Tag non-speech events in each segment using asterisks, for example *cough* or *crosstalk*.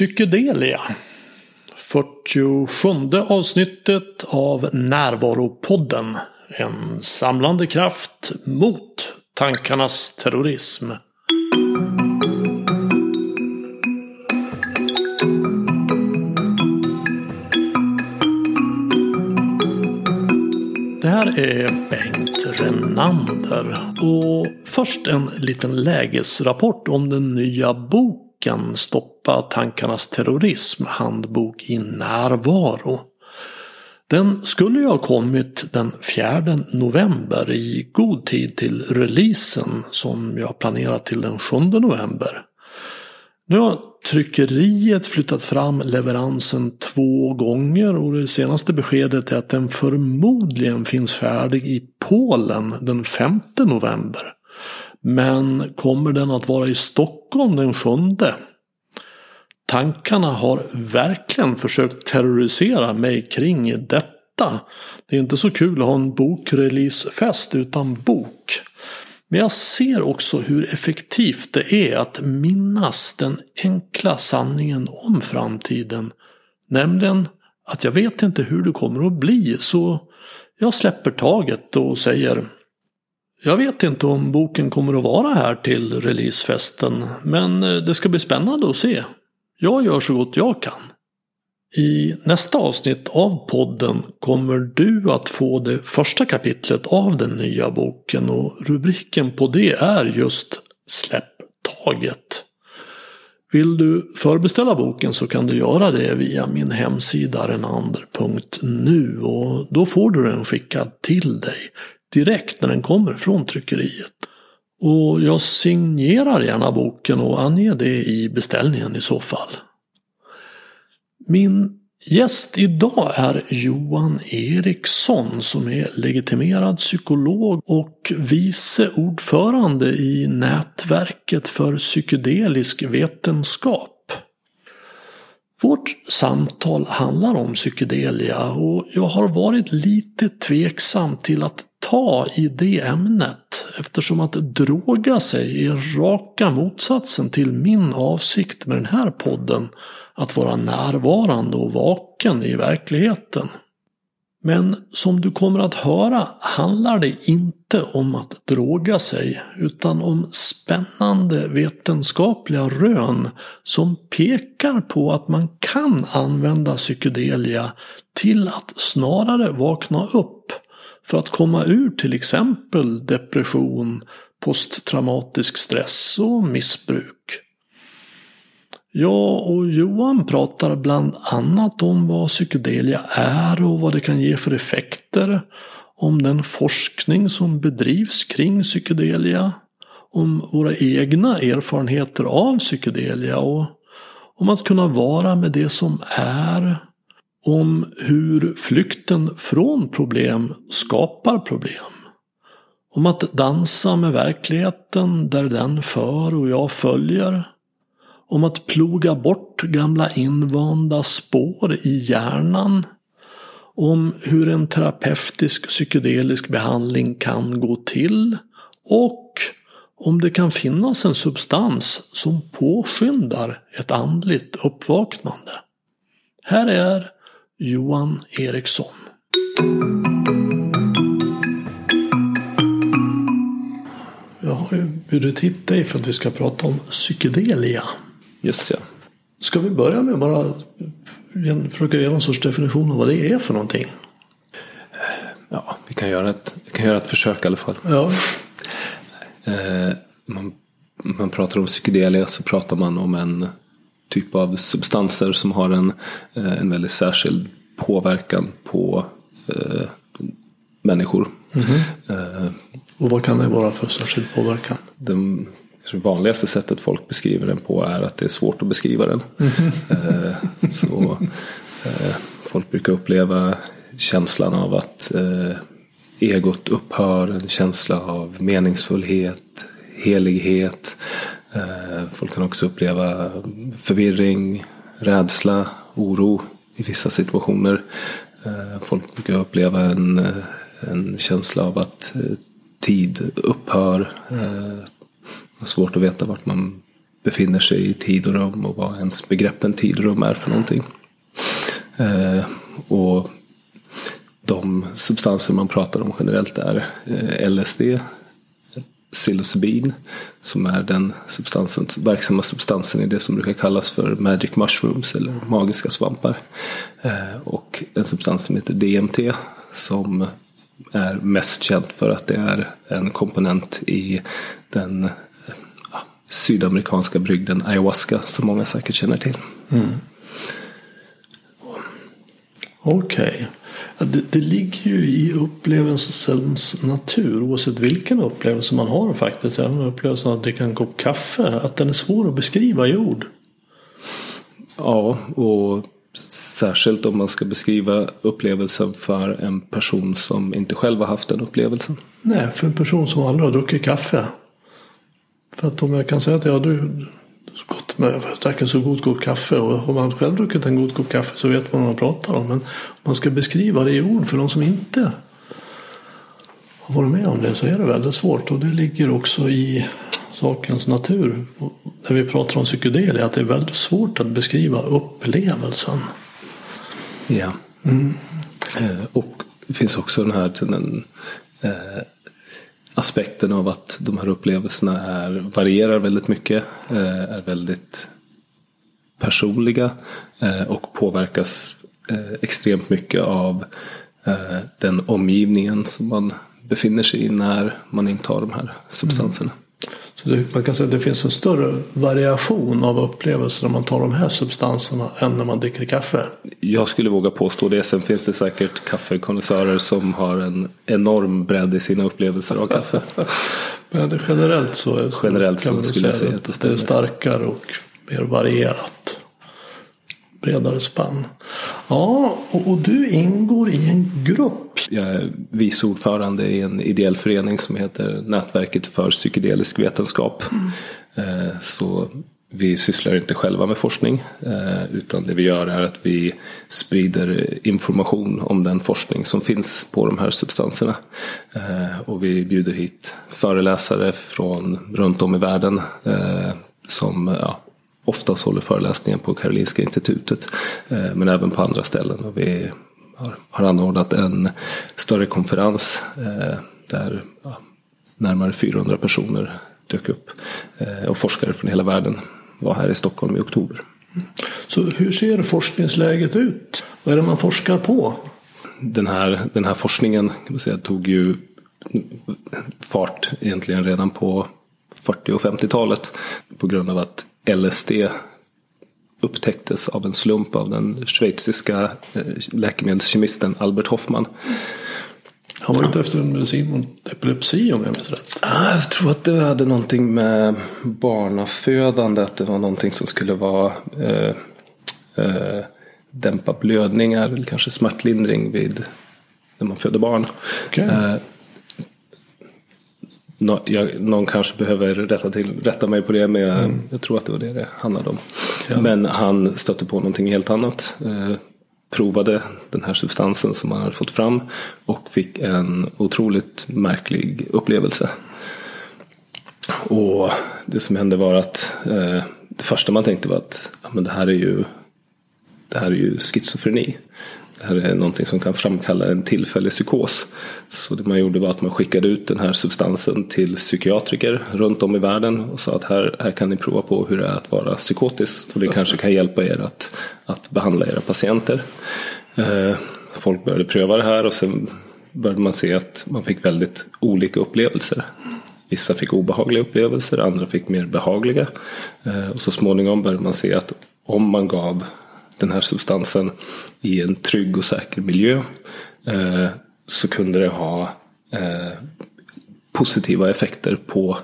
Psykedelia. 47 avsnittet av Närvaropodden. En samlande kraft mot tankarnas terrorism. Det här är Bengt Renander. Och först en liten lägesrapport om den nya boken Stoppa tankarnas terrorism, handbok i närvaro. Den skulle ju ha kommit den 4 november i god tid till releasen som jag planerat till den 7 november. Nu har tryckeriet flyttat fram leveransen två gånger och det senaste beskedet är att den förmodligen finns färdig i Polen den 5 november. Men kommer den att vara i Stockholm den 7? Tankarna har verkligen försökt terrorisera mig kring detta. Det är inte så kul att ha en bokreleasefest utan bok. Men jag ser också hur effektivt det är att minnas den enkla sanningen om framtiden. Nämligen att jag vet inte hur det kommer att bli så jag släpper taget och säger jag vet inte om boken kommer att vara här till releasefesten men eh, det ska bli spännande att se. Jag gör så gott jag kan. I nästa avsnitt av podden kommer du att få det första kapitlet av den nya boken och rubriken på det är just Släpp taget. Vill du förbeställa boken så kan du göra det via min hemsida renander.nu och då får du den skickad till dig direkt när den kommer från tryckeriet. Och jag signerar gärna boken och anger det i beställningen i så fall. Min gäst idag är Johan Eriksson som är legitimerad psykolog och vice ordförande i Nätverket för psykedelisk vetenskap. Vårt samtal handlar om psykedelia och jag har varit lite tveksam till att ta i det ämnet eftersom att droga sig är raka motsatsen till min avsikt med den här podden att vara närvarande och vaken i verkligheten. Men som du kommer att höra handlar det inte om att droga sig utan om spännande vetenskapliga rön som pekar på att man kan använda psykedelia till att snarare vakna upp för att komma ur till exempel depression, posttraumatisk stress och missbruk. Jag och Johan pratar bland annat om vad psykedelia är och vad det kan ge för effekter. Om den forskning som bedrivs kring psykedelia. Om våra egna erfarenheter av psykedelia och om att kunna vara med det som är. Om hur flykten från problem skapar problem. Om att dansa med verkligheten där den för och jag följer om att ploga bort gamla invanda spår i hjärnan. Om hur en terapeutisk psykedelisk behandling kan gå till. Och om det kan finnas en substans som påskyndar ett andligt uppvaknande. Här är Johan Eriksson. Jag har ju bjudit hit dig för att vi ska prata om psykedelia. Just ja. Ska vi börja med bara försöka göra en sorts definition av vad det är för någonting? Ja, vi kan göra ett, vi kan göra ett försök i alla fall. Ja. Eh, man, man pratar om psykedelia så pratar man om en typ av substanser som har en, eh, en väldigt särskild påverkan på eh, människor. Mm -hmm. eh, Och vad kan det vara för särskild påverkan? Den, det vanligaste sättet folk beskriver den på är att det är svårt att beskriva den. Mm. så eh, Folk brukar uppleva känslan av att egot upphör, en känsla av meningsfullhet, helighet. Eh, folk kan också uppleva förvirring, rädsla, oro i vissa situationer. Eh, folk brukar uppleva en, eh, en känsla av att tid upphör. Det är svårt att veta vart man befinner sig i tid och rum och vad ens begreppen tid och rum är för någonting. Och de substanser man pratar om generellt är LSD, psilocybin som är den substansen, verksamma substansen i det som brukar kallas för magic mushrooms eller magiska svampar. Eh, och en substans som heter DMT som är mest känt för att det är en komponent i den eh, ah, sydamerikanska brygden ayahuasca som många säkert känner till. Mm. Okej. Okay. Det, det, ligger ju i upplevelsens natur oavsett vilken upplevelse man har faktiskt. Även upplevelsen att dricka en kopp kaffe. Att den är svår att beskriva i ord. Ja, och särskilt om man ska beskriva upplevelsen för en person som inte själv har haft den upplevelsen. Nej, för en person som aldrig har druckit kaffe. För att om jag kan säga att ja, du, gott med att dricka så god kopp kaffe. Och har man själv druckit en god kopp kaffe så vet man vad man pratar om. Men om man ska beskriva det i ord för de som inte har varit med om det så är det väldigt svårt. Och det ligger också i sakens natur. När vi pratar om psykedelia att det är väldigt svårt att beskriva upplevelsen. Ja. Mm. Eh, och det finns också den här den, eh, aspekten av att de här upplevelserna är, varierar väldigt mycket. Eh, är väldigt personliga eh, och påverkas eh, extremt mycket av eh, den omgivningen som man befinner sig i när man intar de här substanserna. Så det, man kan säga att det finns en större variation av upplevelser när man tar de här substanserna än när man dricker kaffe. Jag skulle våga påstå det. Sen finns det säkert kaffekonnässörer som har en enorm bredd i sina upplevelser av kaffe. *laughs* Men generellt så, är, generellt så skulle jag säga att det, det är starkare och mer varierat bredare spann. Ja, och, och, du ingår i en grupp. Jag är vice ordförande i en ideell förening som heter Nätverket för psykedelisk vetenskap. Mm. Eh, så vi sysslar inte själva med forskning eh, utan det vi gör är att vi sprider information om den forskning som finns på de här substanserna. Eh, och vi bjuder hit föreläsare från runt om i världen som ja, oftast håller föreläsningar på Karolinska institutet. Eh, men även på andra ställen. Och vi har anordnat en större konferens eh, där närmare 400 personer dök upp. Eh, och forskare från hela världen var här i Stockholm i oktober. Så hur ser forskningsläget ut? Vad är det man forskar på? Den här, den här forskningen kan man säga, tog ju fart egentligen redan på 40 och 50-talet. På grund av att LSD upptäcktes av en slump av den schweiziska eh, läkemedelskemisten Albert Hoffman. Han var ute efter en medicin mot epilepsi om jag minns rätt. Ah, jag tror att det hade någonting med barnafödande. Att det var någonting som skulle vara eh, eh, dämpa blödningar eller kanske smärtlindring vid när man föder barn. Okay. Eh, Nå, jag, någon kanske behöver rätta, till, rätta mig på det men jag, mm. jag tror att det var det det handlade om. Ja. Men han stötte på någonting helt annat. Eh, provade den här substansen som han hade fått fram och fick en otroligt märklig upplevelse. Och det som hände var att eh, det första man tänkte var att ja, men det här är ju det här är ju schizofreni. Det här är någonting som kan framkalla en tillfällig psykos. Så det man gjorde var att man skickade ut den här substansen till psykiatriker runt om i världen och sa att här, här kan ni prova på hur det är att vara psykotisk. Och det kanske kan hjälpa er att, att behandla era patienter. Eh, folk började pröva det här och sen började man se att man fick väldigt olika upplevelser. Vissa fick obehagliga upplevelser, andra fick mer behagliga. Eh, och så småningom började man se att om man gav den här substansen i en trygg och säker miljö eh, så kunde det ha eh, positiva effekter på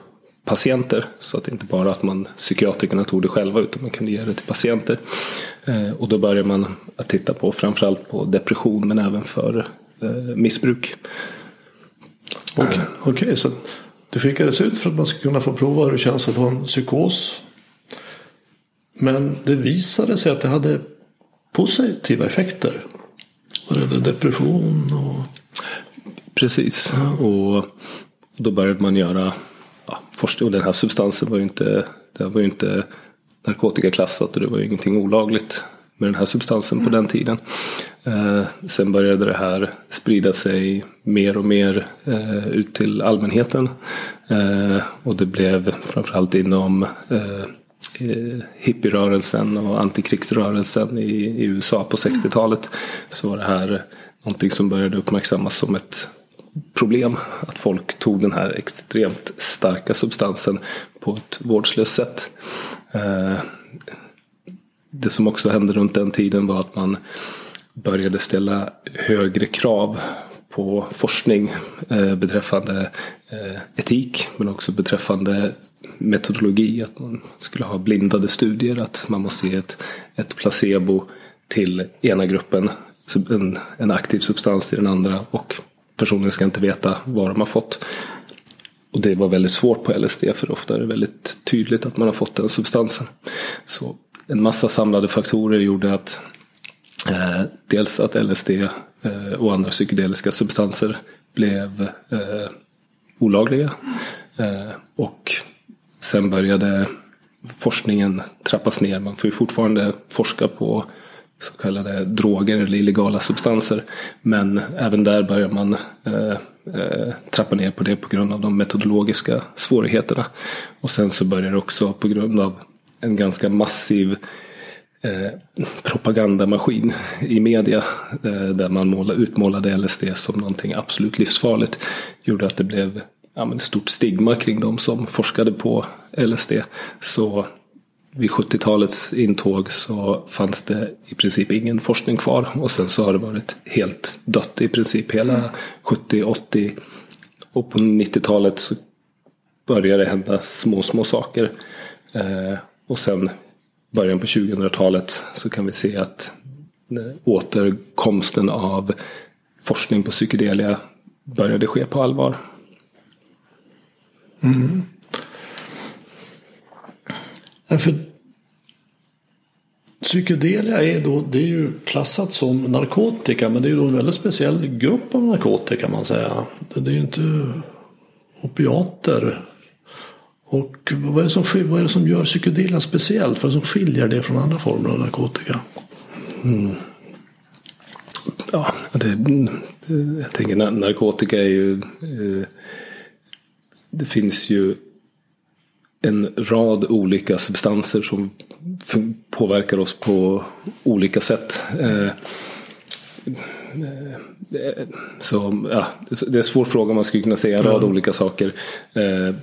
patienter. Så att det inte bara att man psykiatrikerna tog det själva utan man kunde ge det till patienter. Eh, och då börjar man att titta på framförallt på depression men även för missbruk. Okej, okay, så det skickades ut för att man ska kunna få prova hur det känns att ha en psykos. Men det visade sig att det hade positiva effekter. Var det depression och... Precis. Ja. Och då började man göra ja, forskning. Och den här substansen var ju inte det var inte narkotikaklassat och det var ju ingenting olagligt med den här substansen på den tiden. Eh, sen började det här sprida sig mer och mer eh, ut till allmänheten. Eh, och det blev framförallt inom eh, hippierörelsen och antikrigsrörelsen i, i USA på 60-talet. Så var det här någonting som började uppmärksammas som ett problem. Att folk tog den här extremt starka substansen på ett vårdslöst sätt. Eh, det som också hände runt den tiden var att man började ställa högre krav på forskning eh, beträffande eh, etik men också beträffande metodologi. Att man skulle ha blindade studier, att man måste ge ett, ett placebo till ena gruppen, en, en aktiv substans till den andra och personen ska inte veta vad de har fått. Och det var väldigt svårt på LSD för ofta är det väldigt tydligt att man har fått den substansen. Så en massa samlade faktorer gjorde att eh, dels att LSD eh, och andra psykedeliska substanser blev eh, olagliga. Eh, och sen började forskningen trappas ner. Man får ju fortfarande forska på så kallade droger eller illegala substanser. Men även där börjar man eh, eh, trappa ner på det på grund av de metodologiska svårigheterna. Och sen så börjar det också på grund av en ganska massiv eh, propagandamaskin i media. Eh, där man måla, utmålade LSD som någonting absolut livsfarligt. Gjorde att det blev ja, ett stort stigma kring de som forskade på LSD. Så vid 70-talets intåg så fanns det i princip ingen forskning kvar. Och sen så har det varit helt dött i princip hela 70, 80 och på 90-talet så började det hända små, små saker. Eh, och sen början på 2000-talet så kan vi se att återkomsten av forskning på psykedelia började ske på allvar. Mm. För psykedelia är, då, det är ju klassat som narkotika men det är ju då en väldigt speciell grupp av narkotika kan man säga. Det är ju inte opiater. Och vad är, det som, vad är det som gör psykedelia speciellt? Vad är det som skiljer det från andra former av narkotika? Mm. Ja, det, jag tänker narkotika är ju eh, det finns ju en rad olika substanser som påverkar oss på olika sätt. Eh, eh, så ja, det är en svår fråga, man skulle kunna säga en rad olika saker. Eh,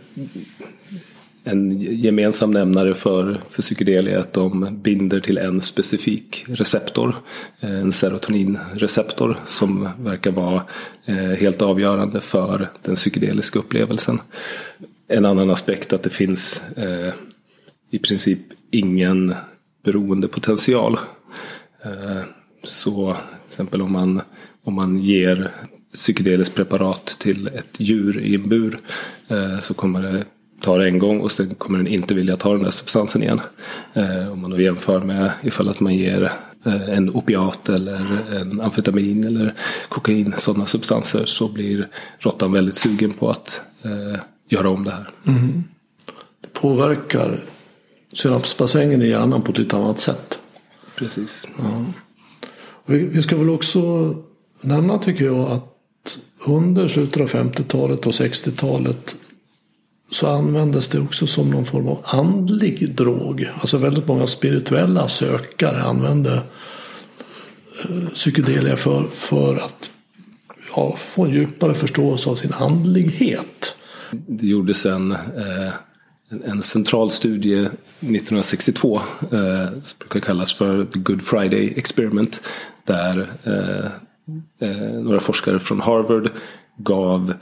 en gemensam nämnare för, för psykedelia är att de binder till en specifik receptor. Eh, en serotoninreceptor som verkar vara eh, helt avgörande för den psykedeliska upplevelsen en annan aspekt att det finns eh, i princip ingen beroendepotential. Eh, så till exempel om man, om man ger psykedeliskt preparat till ett djur i en bur eh, så kommer det ta det en gång och sen kommer den inte vilja ta den där substansen igen. Eh, om man då jämför med ifall att man ger eh, en opiat eller en amfetamin eller kokain, sådana substanser, så blir råttan väldigt sugen på att eh, göra om det här. Mm. Det påverkar synapsbassängen i hjärnan på ett lite annat sätt. Precis. Ja. Vi ska väl också nämna tycker jag att under slutet av 50-talet och 60-talet så användes det också som någon form av andlig drog. Alltså väldigt många spirituella sökare använde eh, psykedelia för, för att ja, få en djupare förståelse av sin andlighet. Det gjordes en, eh, en central studie 1962 eh, som brukar kallas för The Good Friday Experiment. Där eh, eh några forskare från Harvard gav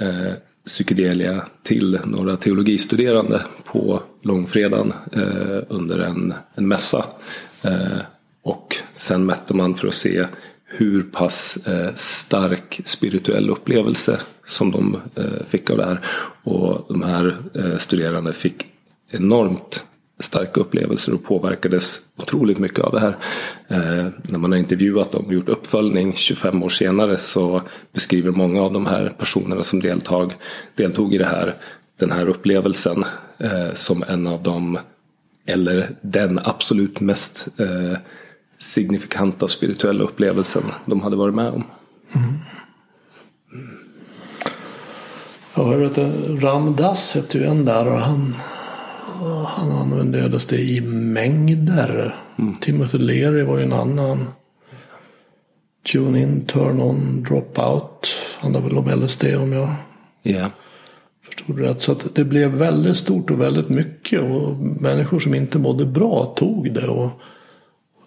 eh, psykedelia till några teologistuderande på långfredagen eh, under en, en mässa. Eh, och sen mätte man för att se hur pass eh, stark spirituell upplevelse som de eh, fick av det här. Och de här eh, studerande fick enormt starka upplevelser och påverkades otroligt mycket av det här. Eh, när man har intervjuat dem och gjort uppföljning 25 år senare så beskriver många av de här personerna som deltag, deltog i det här, den här upplevelsen eh, som en av de, eller den absolut mest eh, signifikanta spirituella upplevelsen de hade varit med om. Mm. mm. Ja, jag vet, Ramdas hette ju en där och han, han använde LSD i mängder. Mm. Timothy Leary var ju en annan. Tune in, turn on, drop out. Handlar väl om LSD om jag yeah. förstod rätt. Så det blev väldigt stort och väldigt mycket. Och människor som inte mådde bra tog det. Och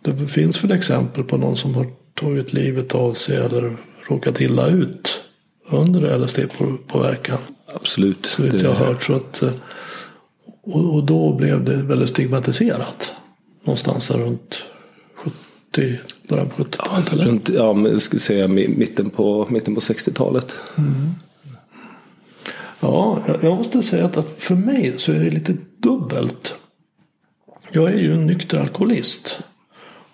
det finns väl exempel på någon som har tagit livet av sig eller råkat illa ut under LSD-påverkan. Absolut. Så vitt jag har hört. Så att, eh, och, och, då blev det väldigt stigmatiserat. Någonstans runt 70, början på 70-talet ja, Runt, ja, jag skulle säga mitten på, mitten på 60-talet. Mm. Ja, jag måste säga att för mig så är det lite dubbelt. Jag är ju en nykter alkoholist.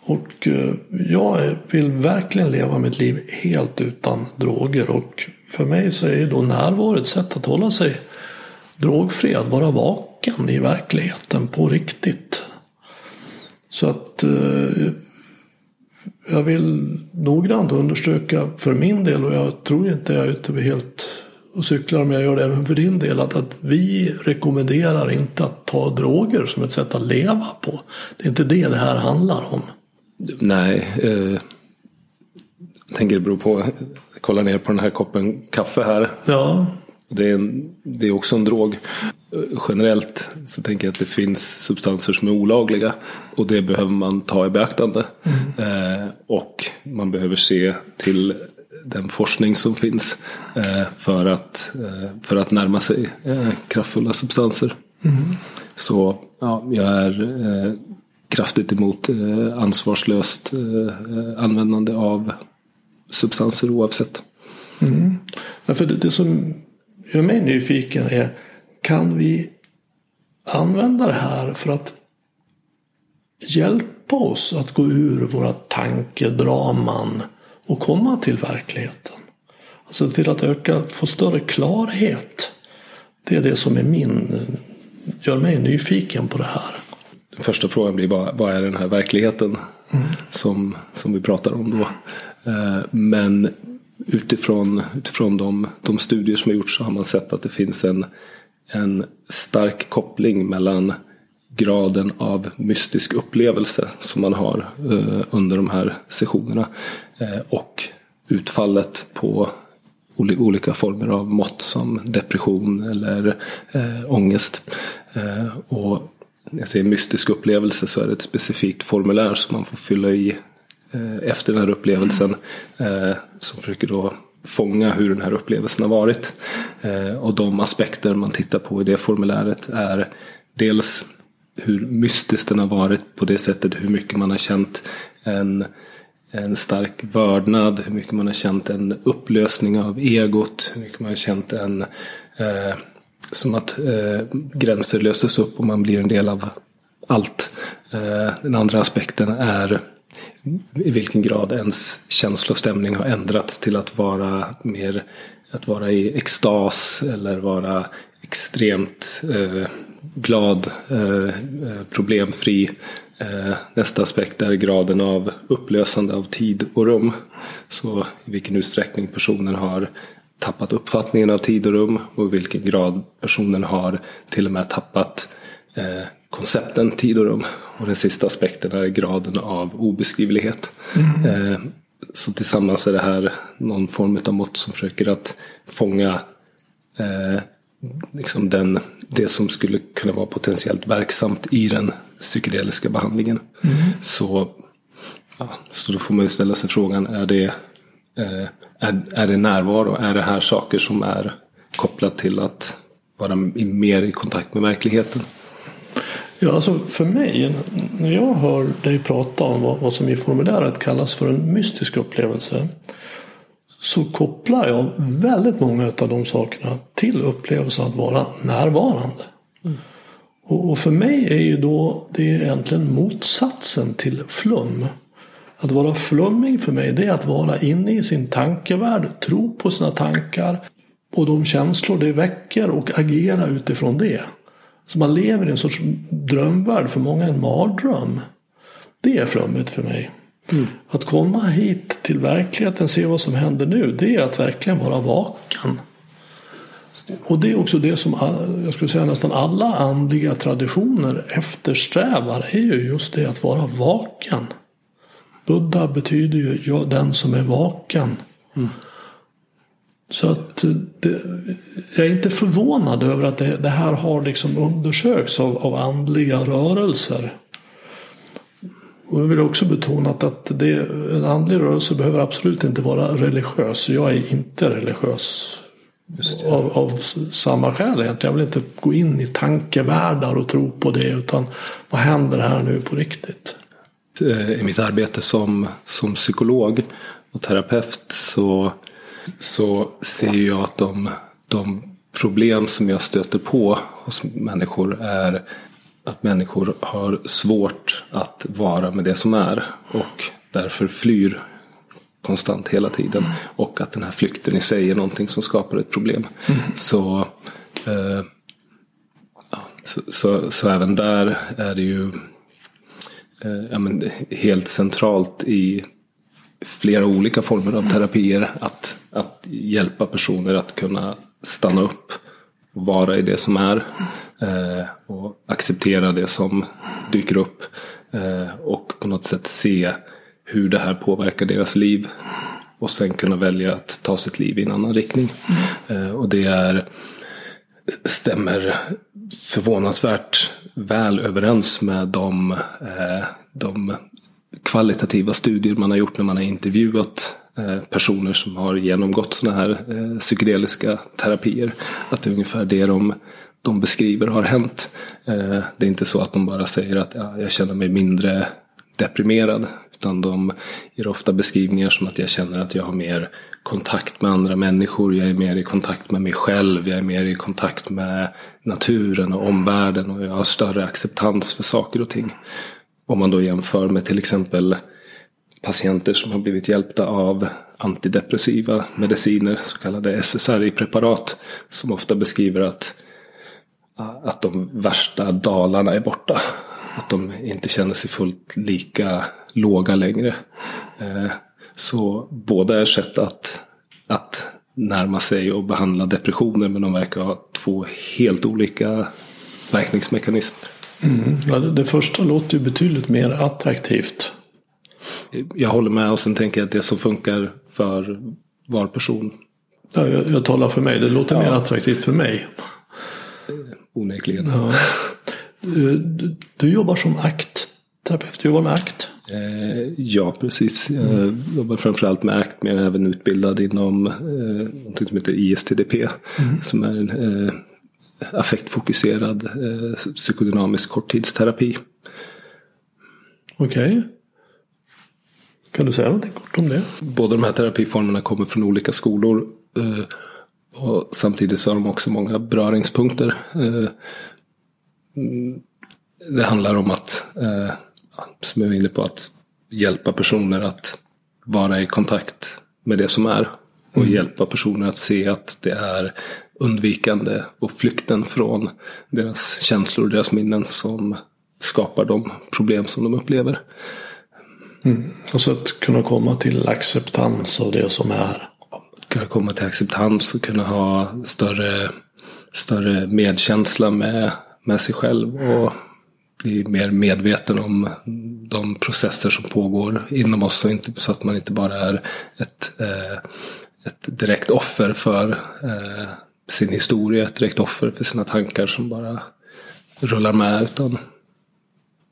Och eh, jag vill verkligen leva mitt liv helt utan droger. Och för mig så är då närvaro ett sätt att hålla sig drogfri. Att vara vaken i verkligheten på riktigt. Så att eh, jag vill noggrant understryka för min del och jag tror inte jag är ute helt och cyklar om jag gör det även för din del. Att, att vi rekommenderar inte att ta droger som ett sätt att leva på. Det är inte det det här handlar om. Nej. Eh, jag tänker det beror på. Kolla ner på den här koppen kaffe här. Ja. Det är, en, det är också en drog. Generellt så tänker jag att det finns substanser som är olagliga. Och det behöver man ta i beaktande. Mm. Eh, och man behöver se till den forskning som finns. Eh, för, att, eh, för att närma sig eh, kraftfulla substanser. Mm. Så ja, jag är eh, kraftigt emot eh, ansvarslöst eh, användande av substanser oavsett. Mm. Ja, för det, det som gör mig nyfiken är kan vi använda det här för att hjälpa oss att gå ur våra tankedraman och komma till verkligheten? Alltså till att öka, få större klarhet. Det är det som är min, gör mig nyfiken på det här. Den första frågan blir vad, vad är den här verkligheten mm. som, som vi pratar om då. Eh, men utifrån, utifrån de, de studier som har gjorts så har man sett att det finns en, en stark koppling mellan graden av mystisk upplevelse som man har eh, under de här sessionerna eh, och utfallet på olika former av mått som depression eller eh, ångest. Eh, och när jag säger mystisk upplevelse så är det ett specifikt formulär som man får fylla i Eh, efter den här upplevelsen. Eh, som försöker då fånga hur den här upplevelsen har varit. Eh, och de aspekter man tittar på i det formuläret är dels hur mystiskt den har varit på det sättet hur mycket man har känt en, en stark vördnad, hur mycket man har känt en upplösning av egot, hur mycket man har känt en eh, som att eh, gränser löses upp och man blir en del av allt. Eh, den andra aspekten är i vilken grad ens känslostämning har ändrats till att vara mer att vara i extas eller vara extremt eh, glad, eh, eh problemfri. Eh, nästa aspekt är graden av upplösande av tid och rum. Så i vilken utsträckning personen har tappat uppfattningen av tid och rum och i vilken grad personen har till och med tappat eh, koncepten tid och rum. Och den sista aspekten är graden av obeskrivlighet. Mm. Eh, så tillsammans är det här någon form av mått som försöker att fånga eh, liksom den, det som skulle kunna vara potentiellt verksamt i den psykedeliska behandlingen. Mm. Så, ja, så då får man ju ställa sig frågan, är det, eh, är, är det närvaro? Är det här saker som är kopplat till att vara mer i kontakt med verkligheten? Ja, alltså för mig, när jag hör dig prata om vad, vad som i formuläret kallas för en mystisk upplevelse så kopplar jag väldigt många av de sakerna till upplevelsen att vara närvarande. Mm. Och, och, för mig är ju då det är egentligen motsatsen till flum. Att vara flummig för mig det är att vara inne i sin tankevärld, tro på sina tankar och de känslor det väcker och agera utifrån det. Så man lever i en sorts drömvärld, för många en mardröm. Det är flummigt för mig. Mm. Att komma hit till verkligheten, se vad som händer nu, det är att verkligen vara vaken. Och det är också det som jag skulle säga nästan alla andliga traditioner eftersträvar. är ju just det att vara vaken. Buddha betyder ju den som är vaken. Mm. Så att det, jag är inte förvånad över att det, det här har liksom undersökts av, av andliga rörelser. Och jag vill också betona att det, en andlig rörelse behöver absolut inte vara religiös. Jag är inte religiös. Av, av, samma skäl egentligen. Jag vill inte gå in i tankevärldar och tro på det. Utan vad händer här nu på riktigt? I mitt arbete som, som psykolog och terapeut så, så ser jag att de, de problem som jag stöter på hos människor är att människor har svårt att vara med det som är och därför flyr konstant hela tiden. Och att den här flykten i sig är någonting som skapar ett problem. Mm. Så, eh, så, så, så, även där är det ju eh, ja, men helt centralt i flera olika former av terapier att, att hjälpa personer att kunna stanna upp och vara i det som är. Eh, och acceptera det som dyker upp. Eh, och på något sätt se hur det här påverkar deras liv. Och sen kunna välja att ta sitt liv i en annan riktning. Eh, och det är stämmer förvånansvärt väl överens med de, eh, de kvalitativa studier man har gjort när man har intervjuat eh, personer som har genomgått sådana här eh, psykedeliska terapier. Att det är ungefär det de, de beskriver har hänt. Eh, det är inte så att de bara säger att ja, jag känner mig mindre deprimerad. Utan de ger ofta beskrivningar som att jag känner att jag har mer kontakt med andra människor. Jag är mer i kontakt med mig själv. Jag är mer i kontakt med naturen och omvärlden. Och jag har större acceptans för saker och ting. Om man då jämför med till exempel patienter som har blivit hjälpta av antidepressiva mediciner, så kallade SSRI-preparat. Som ofta beskriver att, att de värsta dalarna är borta. Att de inte känner sig fullt lika låga längre. Eh, så båda är sätt att, att närma sig och behandla depressioner men de verkar ha två helt olika verkningsmekanismer. Mm. Ja, det, det första låter ju betydligt mer attraktivt. Jag håller med och sen tänker jag att det som funkar för var person. Ja, jag, jag talar för mig, det låter ja. mer attraktivt för mig. Onekligen. Ja. Du, du, du jobbar som aktterapeut, du jobbar med akt. Eh, ja, precis. Jag mm. jobbar framförallt med ACT men jag är även utbildad inom eh, något som heter ISTDP. Mm. Som är en eh, affektfokuserad eh, psykodynamisk korttidsterapi. Okej. Okay. Kan du säga någonting kort om det? Båda de här terapiformerna kommer från olika skolor. Eh, och samtidigt så har de också många beröringspunkter. Eh, det handlar om att eh, som jag var inne på, att hjälpa personer att vara i kontakt med det som är. Och mm. hjälpa personer att se att det är undvikande och flykten från deras känslor och deras minnen som skapar de problem som de upplever. Mm. Alltså att kunna komma till acceptans av det som är. Att kunna komma till acceptans och kunna ha större, större medkänsla med, med sig själv. Och bli mer medveten om de processer som pågår inom oss. Och inte, så att man inte bara är ett, eh, ett direkt offer för eh, sin historia, ett direkt offer för sina tankar som bara rullar med. Utan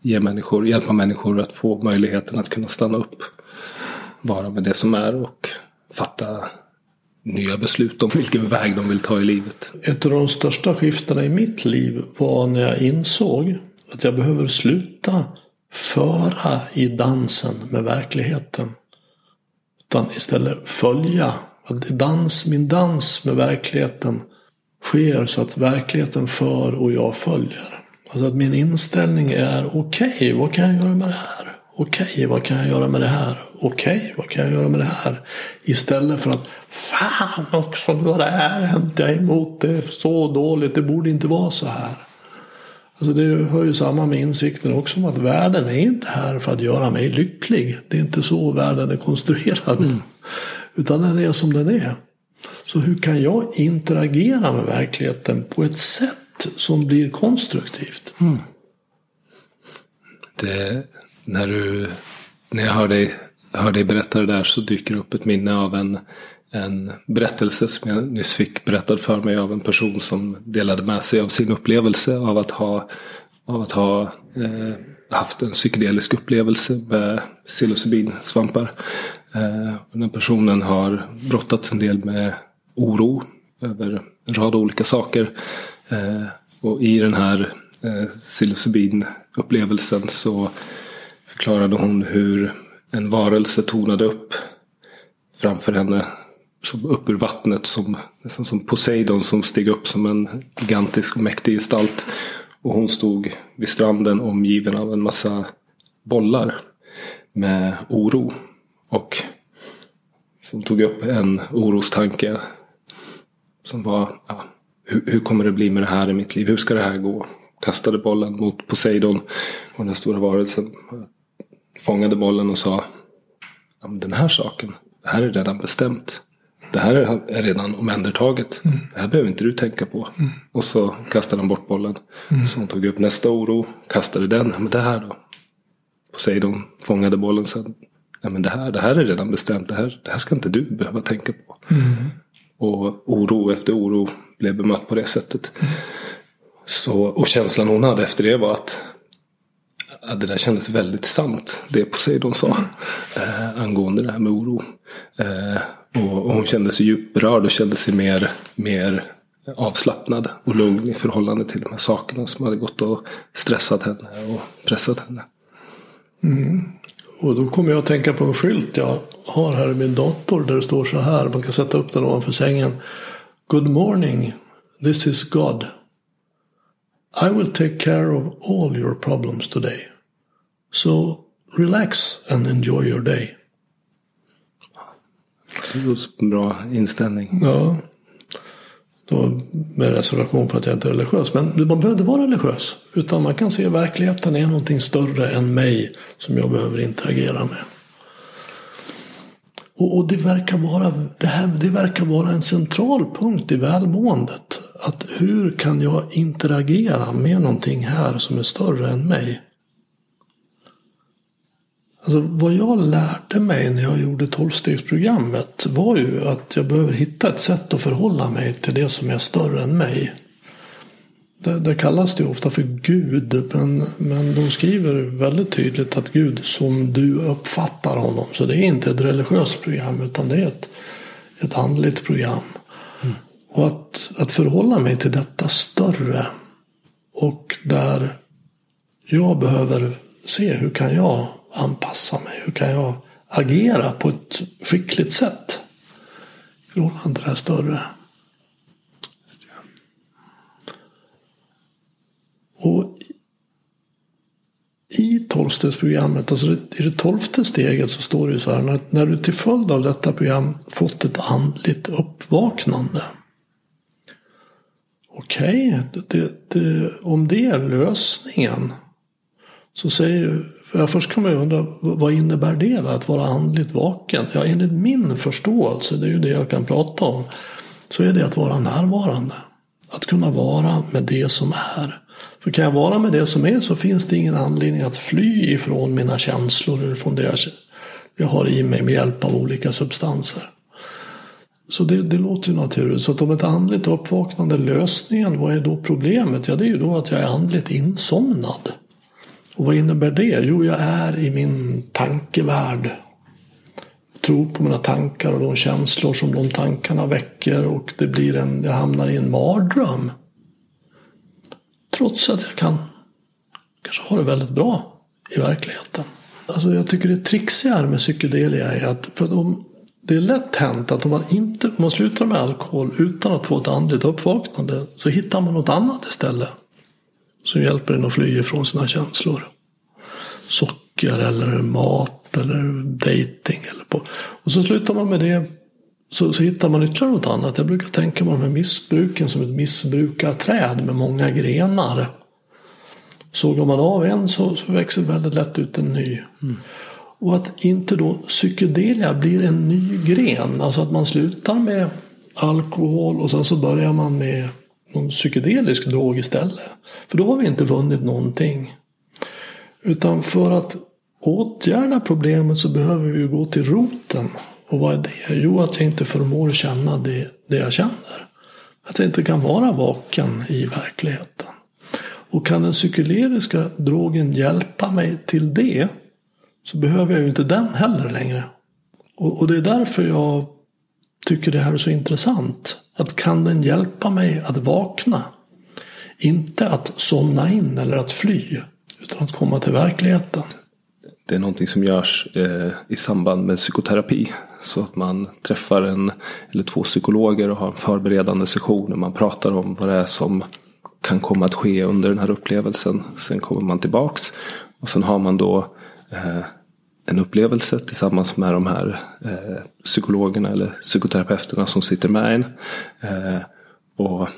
ge människor, hjälpa människor att få möjligheten att kunna stanna upp. Vara med det som är och fatta nya beslut om vilken väg de vill ta i livet. Ett av de största skiftena i mitt liv var när jag insåg att jag behöver sluta föra i dansen med verkligheten. Utan istället följa. Att dans, min dans med verkligheten sker så att verkligheten för och jag följer. Alltså att min inställning är okej, okay, vad kan jag göra med det här? Okej, okay, vad kan jag göra med det här? Okej, okay, vad kan jag göra med det här? Istället för att Fan också, nu har det här hänt. Jag är emot det. Så dåligt. Det borde inte vara så här. Alltså det hör ju samman med insikten också om att världen är inte här för att göra mig lycklig. Det är inte så världen är konstruerad. Mm. Utan den är som den är. Så hur kan jag interagera med verkligheten på ett sätt som blir konstruktivt? Mm. Det, när, du, när jag hör dig, hör dig berätta det där så dyker upp ett minne av en, en berättelse som jag nyss fick berättad för mig av en person som delade med sig av sin upplevelse av att ha, av att ha eh, haft en psykedelisk upplevelse med psilocybinsvampar. Eh, den personen har brottats en del med oro över en rad olika saker. Eh, och i den här eh, psilocybinupplevelsen så förklarade hon hur en varelse tonade upp framför henne. Som upp ur vattnet som, nästan som Poseidon som steg upp som en gigantisk och mäktig gestalt. Och hon stod vid stranden omgiven av en massa bollar med oro. Och som tog upp en orostanke. Som var, ja, hur, hur, kommer det bli med det här i mitt liv? Hur ska det här gå? Kastade bollen mot Poseidon. Och den stora varelsen fångade bollen och sa ja, den här saken, det här är redan bestämt. Det här är redan omhändertaget. Mm. Det här behöver inte du tänka på. Mm. Och så kastade han bort bollen. Mm. Så hon tog upp nästa oro, kastade den. Men det här då? Poseidon fångade bollen. och Nej, men det, här, det här är redan bestämt. Det här, det här ska inte du behöva tänka på. Mm. Och oro efter oro blev bemött på det sättet. Mm. Så, och känslan hon hade efter det var att att det där kändes väldigt sant, det Poseidon sa. Eh, angående det här med oro. Eh, och, och, hon kände sig djupt berörd och kände sig mer, mer avslappnad och lugn i förhållande till de här sakerna som hade gått och stressat henne och pressat henne. Mm. Och då kommer jag att tänka på en skylt jag har här i min dator där det står så här. Man kan sätta upp den ovanför sängen. Good morning, this is God. I will take care of all your problems today. So relax and enjoy your day. Bra inställning. Ja. Då med reservation för att jag inte är religiös. Men man behöver inte vara religiös. Utan man kan se att verkligheten är någonting större än mig som jag behöver interagera med. Och, och, det, verkar vara, det, här, det verkar vara en central punkt i välmåendet. Att hur kan jag interagera med någonting här som är större än mig? Alltså, vad jag lärde mig när jag gjorde tolvstegsprogrammet var ju att jag behöver hitta ett sätt att förhålla mig till det som är större än mig. Det, det kallas det ofta för Gud, men, men de skriver väldigt tydligt att Gud som du uppfattar honom. Så det är inte ett religiöst program utan det är ett, ett andligt program. Mm. Och att, att förhålla mig till detta större och där jag behöver se hur kan jag anpassa mig? Hur kan jag agera på ett skickligt sätt? I förhållande till det här större. Och i tolvstegsprogrammet, alltså i det tolfte steget så står det ju så här. När, när du till följd av detta program fått ett andligt uppvaknande. Okej, okay, om det är lösningen så säger Ja, först kan man ju undra vad innebär det då, att vara andligt vaken? Ja, enligt min förståelse, det är ju det jag kan prata om, så är det att vara närvarande. Att kunna vara med det som är. För kan jag vara med det som är så finns det ingen anledning att fly ifrån mina känslor eller från det jag, har i mig med hjälp av olika substanser. Så det, det låter ju naturligt. Så att om ett andligt uppvaknande är lösningen, vad är då problemet? Ja, det är ju då att jag är andligt insomnad. Och vad innebär det? Jo, jag är i min tankevärld. Tror på mina tankar och de känslor som de tankarna väcker och det blir en, jag hamnar i en mardröm. Trots att jag kan kanske ha det väldigt bra i verkligheten. Alltså jag tycker det trixiga med psykedelia är att för de, det är lätt hänt att om man, inte, om man slutar med alkohol utan att få ett andligt uppvaknande så hittar man något annat istället som hjälper en att fly ifrån sina känslor. Socker eller mat eller dating. Eller på. Och så slutar man med det. Så, så hittar man ytterligare något annat. Jag brukar tänka på de här missbruken som ett missbrukarträd med många grenar. sågar man av en så, så växer väldigt lätt ut en ny. Mm. Och att inte då psykedelia blir en ny gren. Alltså att man slutar med alkohol och sen så börjar man med någon psykedelisk drog istället. För då har vi inte vunnit någonting. Utan för att åtgärda problemet så behöver vi gå till roten. Och vad är det? Jo, att jag inte förmår känna det, det jag känner. Att jag inte kan vara vaken i verkligheten. Och kan den psykedeliska drogen hjälpa mig till det så behöver jag ju inte den heller längre. Och, och det är därför jag tycker det här är så intressant. Att kan den hjälpa mig att vakna? Inte att somna in eller att fly. Utan att komma till verkligheten. Det är någonting som görs eh, i samband med psykoterapi. Så att man träffar en eller två psykologer och har en förberedande session. Och man pratar om vad det är som kan komma att ske under den här upplevelsen. Sen kommer man tillbaks. Och sen har man då eh, en upplevelse tillsammans med de här eh, psykologerna eller psykoterapeuterna som sitter med en. Eh, och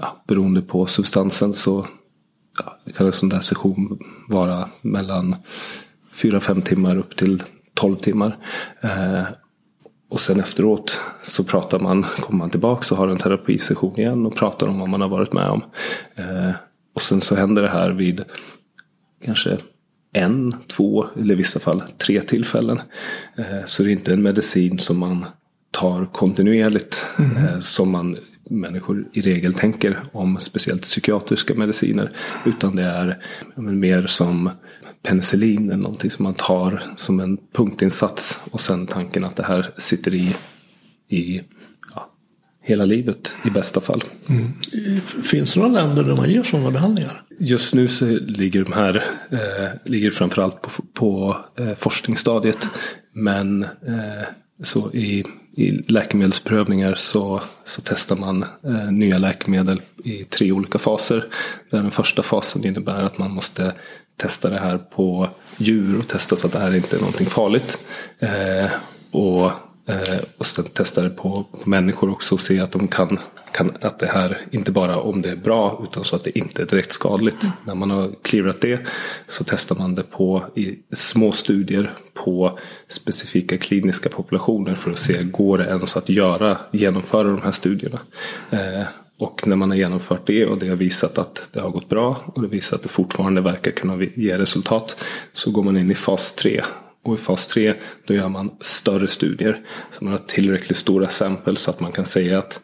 ja, beroende på substansen så ja, kan en sån där session vara mellan 4-5 timmar upp till 12 timmar. Eh, och sen efteråt så pratar man, kommer man tillbaka och har en terapisession igen och pratar om vad man har varit med om. Eh, och sen så händer det här vid kanske en, två eller i vissa fall tre tillfällen. Eh, så det är inte en medicin som man tar kontinuerligt. Mm. Som man människor i regel tänker om speciellt psykiatriska mediciner. Utan det är mer som penicillin eller någonting som man tar som en punktinsats. Och sen tanken att det här sitter i, i hela livet i bästa fall. Mm. Finns det några länder där man ger sådana behandlingar? Just nu så ligger de här eh, ligger framförallt på, på eh, forskningsstadiet. Men eh, så i, i läkemedelsprövningar så, så testar man eh, nya läkemedel i tre olika faser. Där den första fasen innebär att man måste testa det här på djur och testa så att det här inte är någonting farligt. Eh, och, och sen testa det på, på, människor också och se att de kan, kan, att det här inte bara om det är bra utan så att det inte är direkt skadligt. Mm. När man har clearat det så testar man det på i små studier på specifika kliniska populationer för att se går det ens att göra, genomföra de här studierna. Eh, och när man har genomfört det och det har visat att det har gått bra och det visar att det fortfarande verkar kunna ge resultat så går man in i fas 3. Och i fas 3 då gör man större studier. Så man har tillräckligt stora sample så att man kan säga att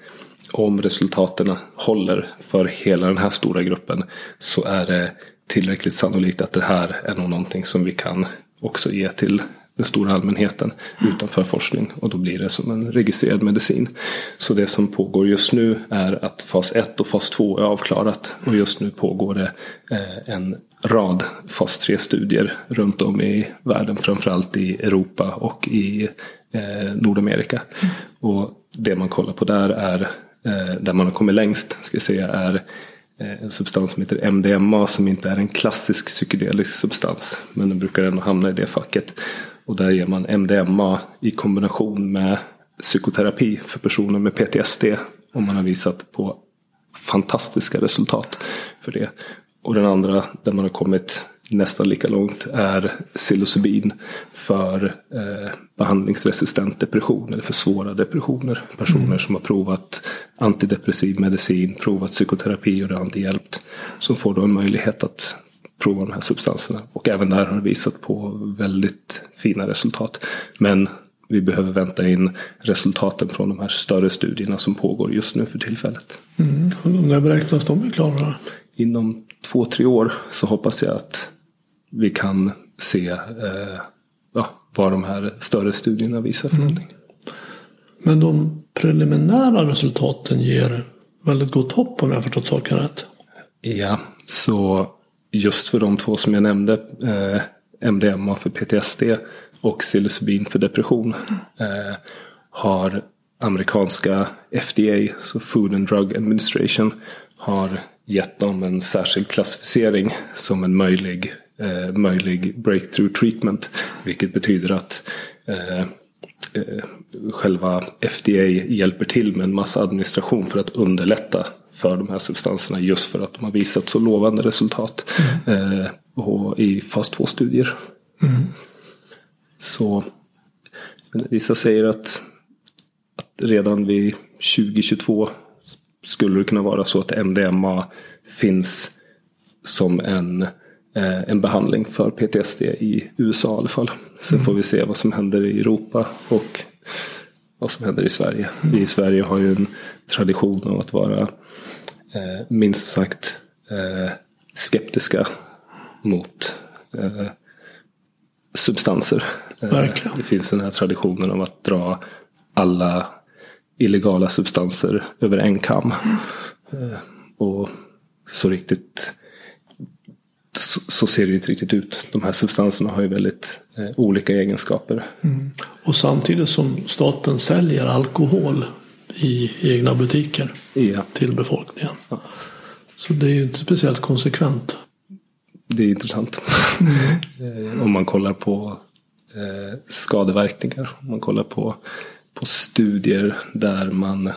om resultaten håller för hela den här stora gruppen så är det tillräckligt sannolikt att det här är någonting som vi kan också ge till den stora allmänheten utanför forskning. Och då blir det som en registrerad medicin. Så det som pågår just nu är att fas 1 och fas 2 är avklarat. Och just nu pågår det eh, en rad fas 3-studier runt om i världen. Framförallt i Europa och i eh, Nordamerika. Och det man kollar på där är, eh, där man har kommit längst, ska jag säga, är en substans som heter MDMA som inte är en klassisk psykedelisk substans. Men den brukar ändå hamna i det facket. Och där ger man MDMA i kombination med psykoterapi för personer med PTSD. Och man har visat på fantastiska resultat för det. Och den andra där man har kommit nästan lika långt är psilocybin för eh, behandlingsresistent depression eller för svåra depressioner. Personer mm. som har provat antidepressiv medicin, provat psykoterapi och det har inte hjälpt. Som får då en möjlighet att prova de här substanserna. Och även där har det visat på väldigt fina resultat. Men vi behöver vänta in resultaten från de här större studierna som pågår just nu för tillfället. Mm. När beräknas de bli klara? Inom två, tre år så hoppas jag att vi kan se eh, ja, vad de här större studierna visar för mm. någonting. Men de preliminära resultaten ger väldigt gott hopp om jag förstått saken rätt. Ja, så just för de två som jag nämnde. Eh, MDMA för PTSD och psilocybin för depression. Eh, har amerikanska FDA, så Food and Drug Administration, har gett dem en särskild klassificering som en möjlig, eh, möjlig breakthrough treatment. Vilket betyder att eh, Eh, själva FDA hjälper till med en massa administration för att underlätta för de här substanserna just för att de har visat så lovande resultat mm. eh, och i fas 2-studier. Mm. Så vissa säger att, att redan vid 2022 skulle det kunna vara så att MDMA finns som en, eh, en behandling för PTSD i USA i alla fall. Sen mm. får vi se vad som händer i Europa och vad som händer i Sverige. Vi i Sverige har ju en tradition av att vara eh, minst sagt eh, skeptiska mot eh, substanser. Eh, Verkligen. Det finns den här traditionen av att dra alla illegala substanser över en kam. Mm. Och så riktigt så, så, ser det inte riktigt ut. De här substanserna har ju väldigt eh, olika egenskaper. Mm. Och samtidigt som staten säljer alkohol i egna butiker ja. till befolkningen. Ja. Så det är ju inte speciellt konsekvent. Det är intressant. Mm. *laughs* Om man kollar på eh, skadeverkningar. Om man kollar på, på studier där man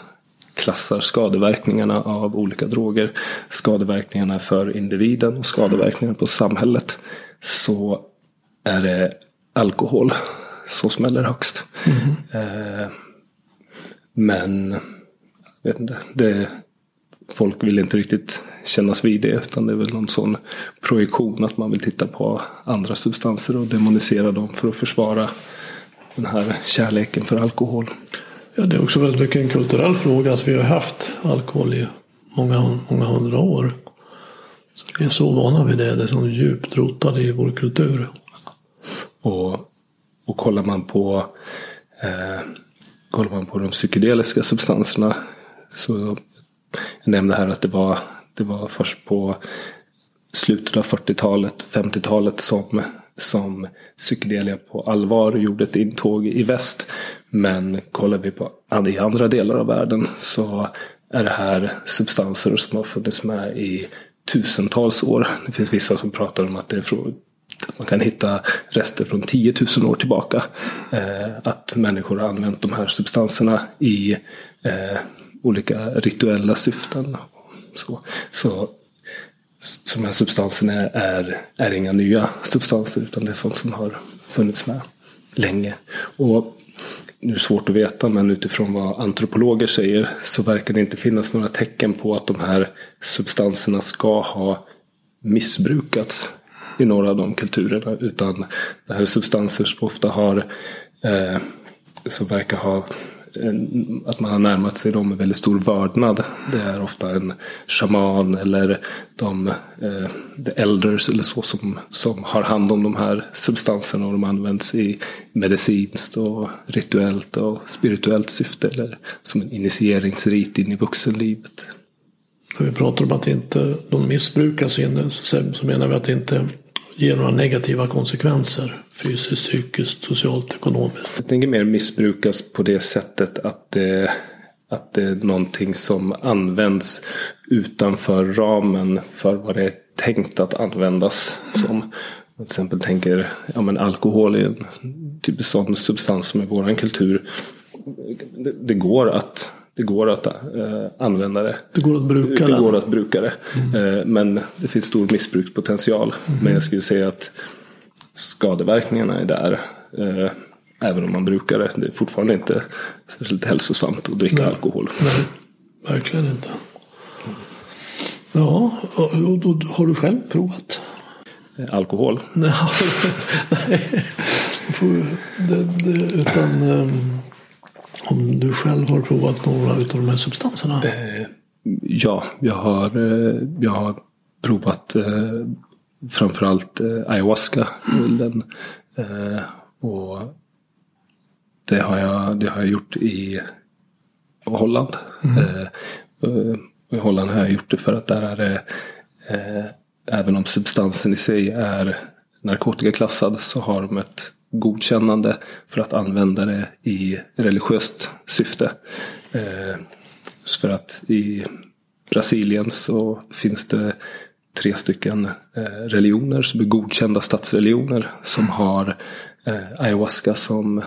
klassar skadeverkningarna av olika droger. Skadeverkningarna för individen och skadeverkningarna på samhället. Så är det alkohol som smäller högst. Mm. Eh, men jag vet inte. Det, folk vill inte riktigt kännas vid det. Utan det är väl någon sån projektion att man vill titta på andra substanser och demonisera dem för att försvara den här kärleken för alkohol. Ja, det är också väldigt mycket en kulturell fråga. Alltså, vi har haft alkohol i många, många hundra år. Så vi är så vana vid det. Det är så djupt rotat i vår kultur. Och, och kollar man på eh, kollar man på de psykedeliska substanserna så jag nämnde här att det var, det var först på slutet av 40-talet, 50-talet som, som psykedelia på allvar gjorde ett intåg i väst. Men kollar vi på i andra delar av världen så är det här substanser som har funnits med i tusentals år. Det finns vissa som pratar om att det är från att man kan hitta rester från 10 000 år tillbaka. Eh, att människor har använt de här substanserna i eh, olika rituella syften. Så, så, så de här substanserna är, är inga nya substanser utan det är sånt som har funnits med länge. Och nu är det svårt att veta men utifrån vad antropologer säger så verkar det inte finnas några tecken på att de här substanserna ska ha missbrukats i några av de kulturerna. Utan det här är substanser som ofta har eh, som verkar ha att man har närmat sig dem med väldigt stor vördnad. Det är ofta en shaman eller de eh, the elders eller så som, som har hand om de här substanserna och de används i medicinskt och rituellt och spirituellt syfte eller som en initieringsrit in i vuxenlivet. När vi pratar om att inte de missbrukas inne så menar vi att det inte ger några negativa konsekvenser fysiskt, psykiskt, socialt, ekonomiskt. Jag tänker mer missbrukas på det sättet att det, att det är någonting som används utanför ramen för vad det är tänkt att användas som. Till exempel tänker, ja men alkohol är en typisk sån substans som i våran kultur. Det, det går att det går att uh, använda det. Det går att bruka det. Går att bruka det. Mm. Men det finns stor missbrukspotential. Mm. Men jag skulle säga att skadeverkningarna är där. Uh, även om man brukar det. Det är fortfarande inte särskilt hälsosamt att dricka Nej. alkohol. Nej, verkligen inte. Ja, och, och, och, har du själv provat? Alkohol? Nej, *laughs* nej. Det, det, utan um, om du själv har provat några av de här substanserna? Eh, ja, jag har, eh, jag har provat eh, framförallt eh, ayahuasca. Den, eh, och det har, jag, det har jag gjort i Holland. Mm. Eh, I Holland har jag gjort det för att där är det eh, även om substansen i sig är narkotikaklassad så har de ett godkännande för att använda det i religiöst syfte. Eh, för att i Brasilien så finns det tre stycken eh, religioner som är godkända statsreligioner som har eh, ayahuasca som eh,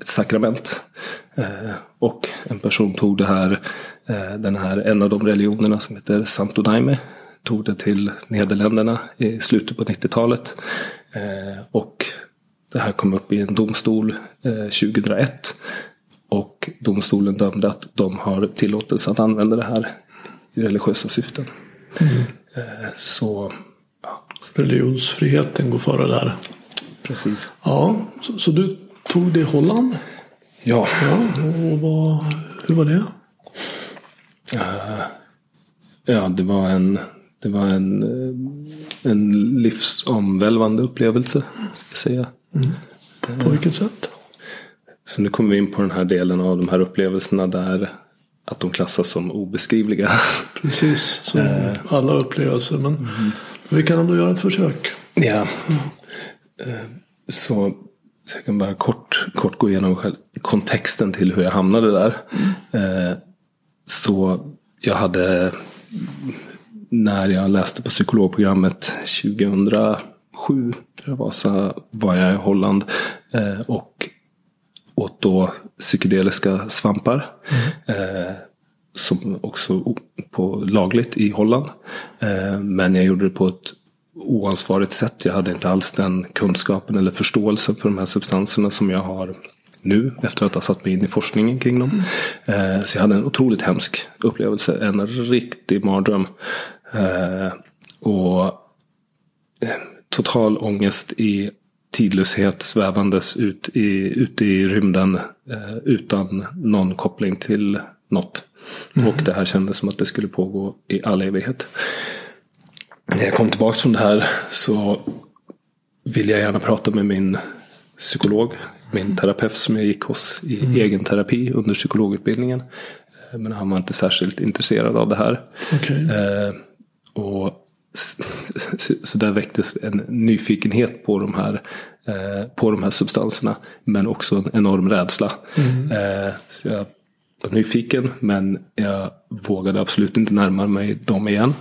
ett sakrament. Eh, och en person tog det här, eh, den här, en av de religionerna som heter Santo Daime tog det till Nederländerna i slutet på 90-talet. Och det här kom upp i en domstol 2001. Och domstolen dömde att de har tillåtelse att använda det här i religiösa syften. Mm. Så ja. religionsfriheten går före där. Precis. Ja, så, så du tog det i Holland? Ja. ja och vad, hur var det? Uh, ja, det var en, det var en, eh, en livsomvälvande upplevelse. Ska jag säga. Mm. På, på vilket sätt? Så nu kommer vi in på den här delen av de här upplevelserna där att de klassas som obeskrivliga. Precis, som uh, alla upplevelser. Men mm. vi kan ändå göra ett försök. Ja. Mm. Så jag kan bara kort, kort gå igenom kontexten till hur jag hamnade där. Mm. Så jag hade när jag läste på psykologprogrammet 2007 var, så var jag i Holland eh, och åt då psykedeliska svampar. Mm. som också på lagligt i Holland. men jag gjorde det på ett oansvarigt sätt. Jag hade inte alls den kunskapen eller förståelsen för de här substanserna som jag har nu efter att ha satt mig in i forskningen kring dem. Mm. Så jag hade en otroligt hemsk upplevelse. En riktig mardröm. Eh, och eh, total ångest i tidlöshet svävandes ut i, ut i rymden utan någon koppling till något. Mm. Och det här kändes som att det skulle pågå i all evighet när jag kom tillbaka från det här så vill jag gärna prata med min psykolog. Min terapeut som jag gick hos i mm. egen terapi under psykologutbildningen. Eh, men han var inte särskilt intresserad av det här. Okay. Eh, och så där väcktes en nyfikenhet på de här, eh, på de här substanserna. Men också en enorm rädsla. Mm. Eh, så jag var nyfiken men jag vågade absolut inte närma mig dem igen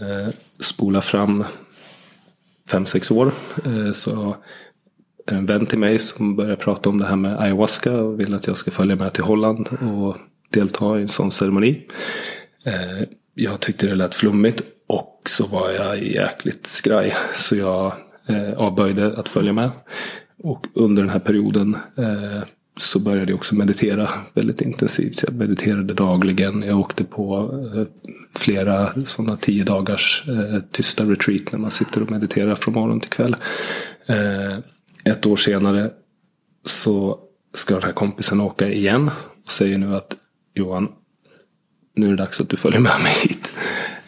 eh, spola fram fem sex år. Så en vän till mig som börjar prata om det här med ayahuasca och vill att jag ska följa med till Holland och delta i en sån ceremoni. Jag tyckte det lät flummigt och så var jag jäkligt skraj. Så jag eh, avböjde att följa med. Och under den här perioden eh, så började jag också meditera väldigt intensivt. Jag mediterade dagligen. Jag åkte på eh, flera sådana tio dagars eh, tysta retreat när man sitter och mediterar från morgon till kväll. Eh, ett år senare så ska den här kompisen åka igen och säger nu att Johan, nu är det dags att du följer med mig hit.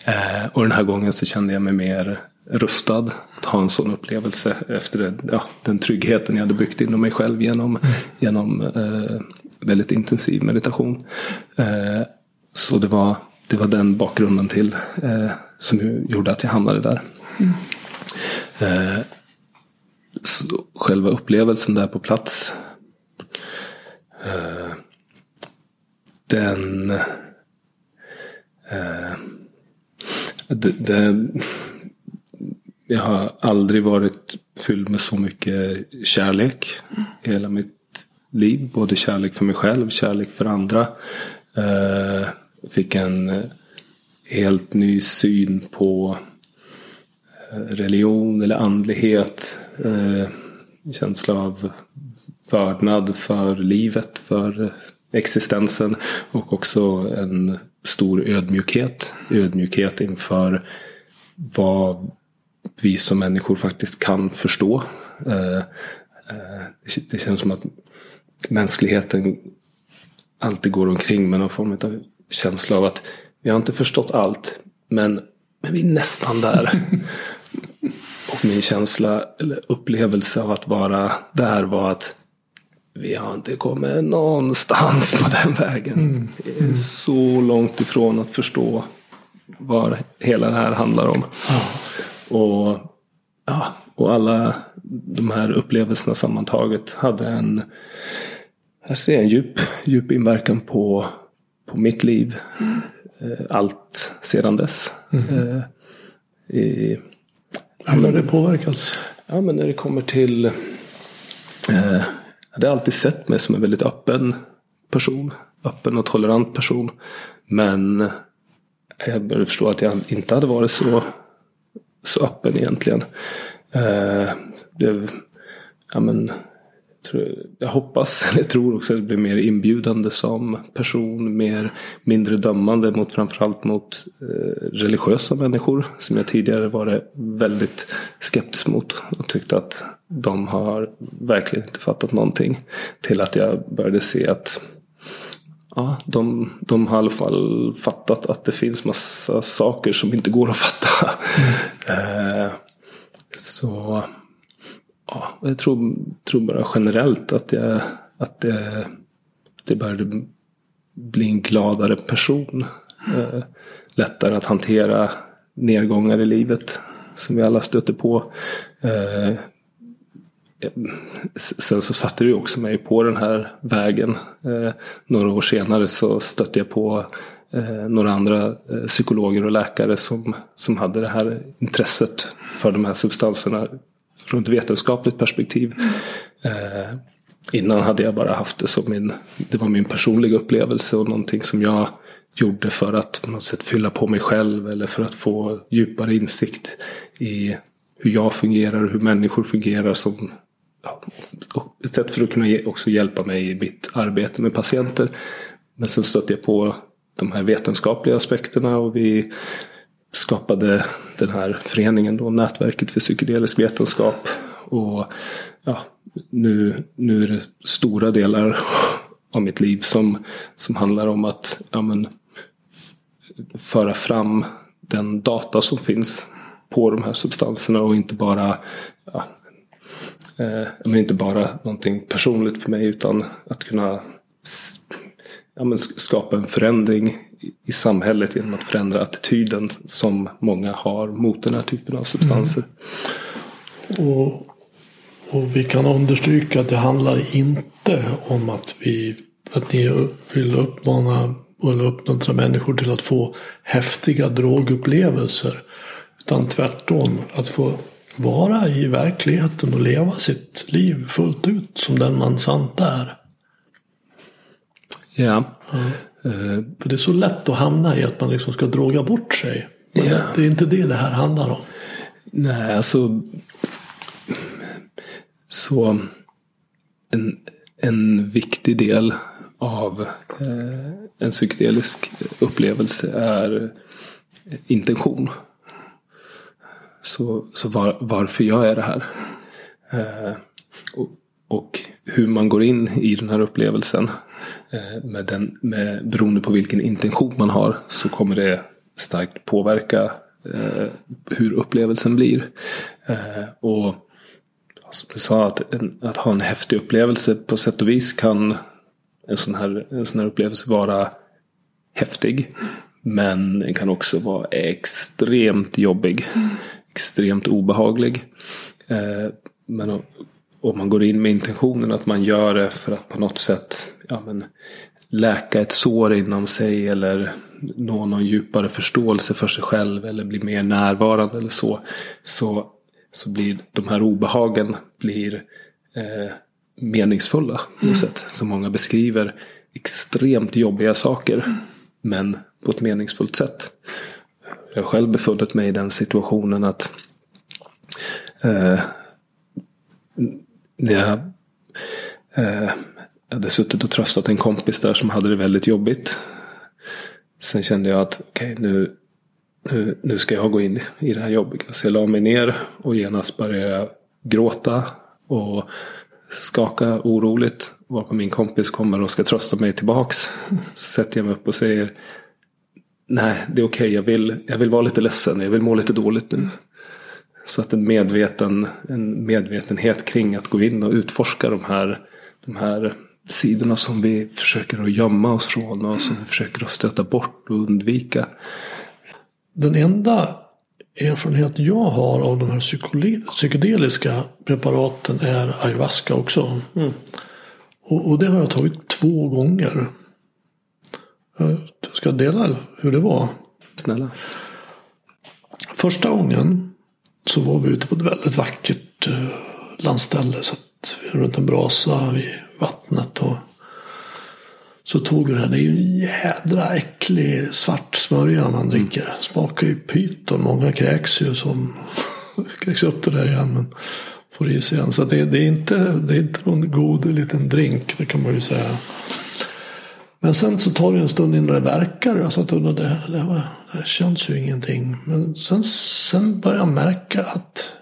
Eh, och den här gången så kände jag mig mer rustad att ha en sån upplevelse efter det, ja, den tryggheten jag hade byggt inom mig själv genom, mm. genom eh, väldigt intensiv meditation. Eh, så det var, det var den bakgrunden till eh, som gjorde att jag hamnade där. Mm. Eh, själva upplevelsen där på plats eh, den eh, det, det, jag har aldrig varit fylld med så mycket kärlek i hela mitt liv. Både kärlek för mig själv, kärlek för andra. Eh, fick en helt ny syn på eh, religion eller andlighet. Eh, känsla av vördnad för livet, för existensen. Och också en stor ödmjukhet. Ödmjukhet inför vad vi som människor faktiskt kan förstå. Eh, eh, det känns som att mänskligheten alltid går omkring med någon form av känsla av att vi har inte förstått allt. Men, men vi är nästan där. *laughs* Och min känsla eller upplevelse av att vara där var att vi har inte kommit någonstans på den vägen. Mm. Är så långt ifrån att förstå vad hela det här handlar om. Mm. Och, ja, och alla de här upplevelserna sammantaget hade en, jag ser en djup, djup inverkan på, på mitt liv. Mm. Allt sedan dess. Mm. I, Hur har det påverkats? Ja, men när det kommer till eh, hade alltid sett mig som en väldigt öppen person. Öppen och tolerant person. Men jag började förstå att jag inte hade varit så, så öppen egentligen. Eh, det, ja, men, jag hoppas, *laughs* eller tror också att jag blir mer inbjudande som person. Mer, mindre dömande mot framförallt mot eh, religiösa människor. Som jag tidigare varit väldigt skeptisk mot. Och tyckte att de har verkligen inte fattat någonting. Till att jag började se att Ja, de, de har i alla fall fattat att det finns massa saker som inte går att fatta. Mm. *laughs* eh, så ja, jag tror, tror bara generellt att jag, att det, att det började bli en gladare person. Eh, lättare att hantera nedgångar i livet som vi alla stöter på. Eh, sen så satte det också mig på den här vägen. Eh, några år senare så stötte jag på eh, några andra eh, psykologer och läkare som, som hade det här intresset för de här substanserna från ett vetenskapligt perspektiv. Eh, innan hade jag bara haft det som min, det var min personliga upplevelse och någonting som jag gjorde för att på något sätt fylla på mig själv eller för att få djupare insikt i hur jag fungerar och hur människor fungerar som ja, ett sätt för att kunna också hjälpa mig i mitt arbete med patienter. Men sen stötte jag på de här vetenskapliga aspekterna och vi skapade den här föreningen då, Nätverket för psykedelisk vetenskap. Och ja, nu, nu är det stora delar av mitt liv som, som handlar om att ja, men, föra fram den data som finns på de här substanserna och inte bara ja, eh, men inte bara någonting personligt för mig utan att kunna ja, men skapa en förändring i samhället genom att förändra attityden som många har mot den här typen av substanser. Mm. Och, och vi kan understryka att det handlar inte om att vi att ni vill uppmana eller uppmuntra människor till att få häftiga drogupplevelser. Utan tvärtom att få vara i verkligheten och leva sitt liv fullt ut som den man sant är. Ja. ja. Uh, för det är så lätt att hamna i att man liksom ska droga bort sig. Men ja. det är inte det det här handlar om. Nej, alltså. Så en, en viktig del av eh, en psykedelisk upplevelse är intention. Så, så var, varför gör jag det här? Eh, och, och, hur man går in i den här upplevelsen. Eh, med den, med, beroende på vilken intention man har så kommer det starkt påverka eh, hur upplevelsen blir. Eh, och som du sa, att, att ha en häftig upplevelse på sätt och vis kan en sån här, en sån här upplevelse vara häftig. Men den kan också vara extremt jobbig. Mm. Extremt obehaglig. Eh, men om man går in med intentionen att man gör det för att på något sätt ja, men, läka ett sår inom sig. Eller nå någon djupare förståelse för sig själv. Eller bli mer närvarande eller så. Så, så blir de här obehagen blir eh, meningsfulla. På mm. sätt. Som många beskriver extremt jobbiga saker. Mm. Men på ett meningsfullt sätt. Jag har själv befunnit mig i den situationen att eh, jag eh, hade suttit och tröstat en kompis där som hade det väldigt jobbigt. Sen kände jag att okej okay, nu, nu, nu ska jag gå in i det här jobbiga. Så jag la mig ner och genast började jag gråta och skaka oroligt. Varpå min kompis kommer och ska trösta mig tillbaks. Så sätter jag mig upp och säger Nej, det är okej. Okay. Jag, vill, jag vill vara lite ledsen. Jag vill må lite dåligt nu. Så att en, medveten, en medvetenhet kring att gå in och utforska de här, de här sidorna som vi försöker att gömma oss från och som vi försöker att stöta bort och undvika. Den enda erfarenhet jag har av de här psykedeliska preparaten är ayahuasca också. Mm. Och, och, det har jag tagit två gånger. Jag ska dela hur det var. Snälla. Första gången så var vi ute på ett väldigt vackert uh, landställe. Satt runt en brasa. Vi vattnet. Och så tog vi det här. Det är ju en jädra äcklig svart smörja man dricker. Smakar ju pyton. Många kräks ju som *laughs* kräks upp det där igen. Men får i sig igen. Så det, det, är inte, det är inte någon god liten drink. Det kan man ju säga. Men sen så tar det en stund innan det verkar. Jag satt och undrade, det, här, det, här, det här känns ju ingenting. Men sen, sen började jag märka att,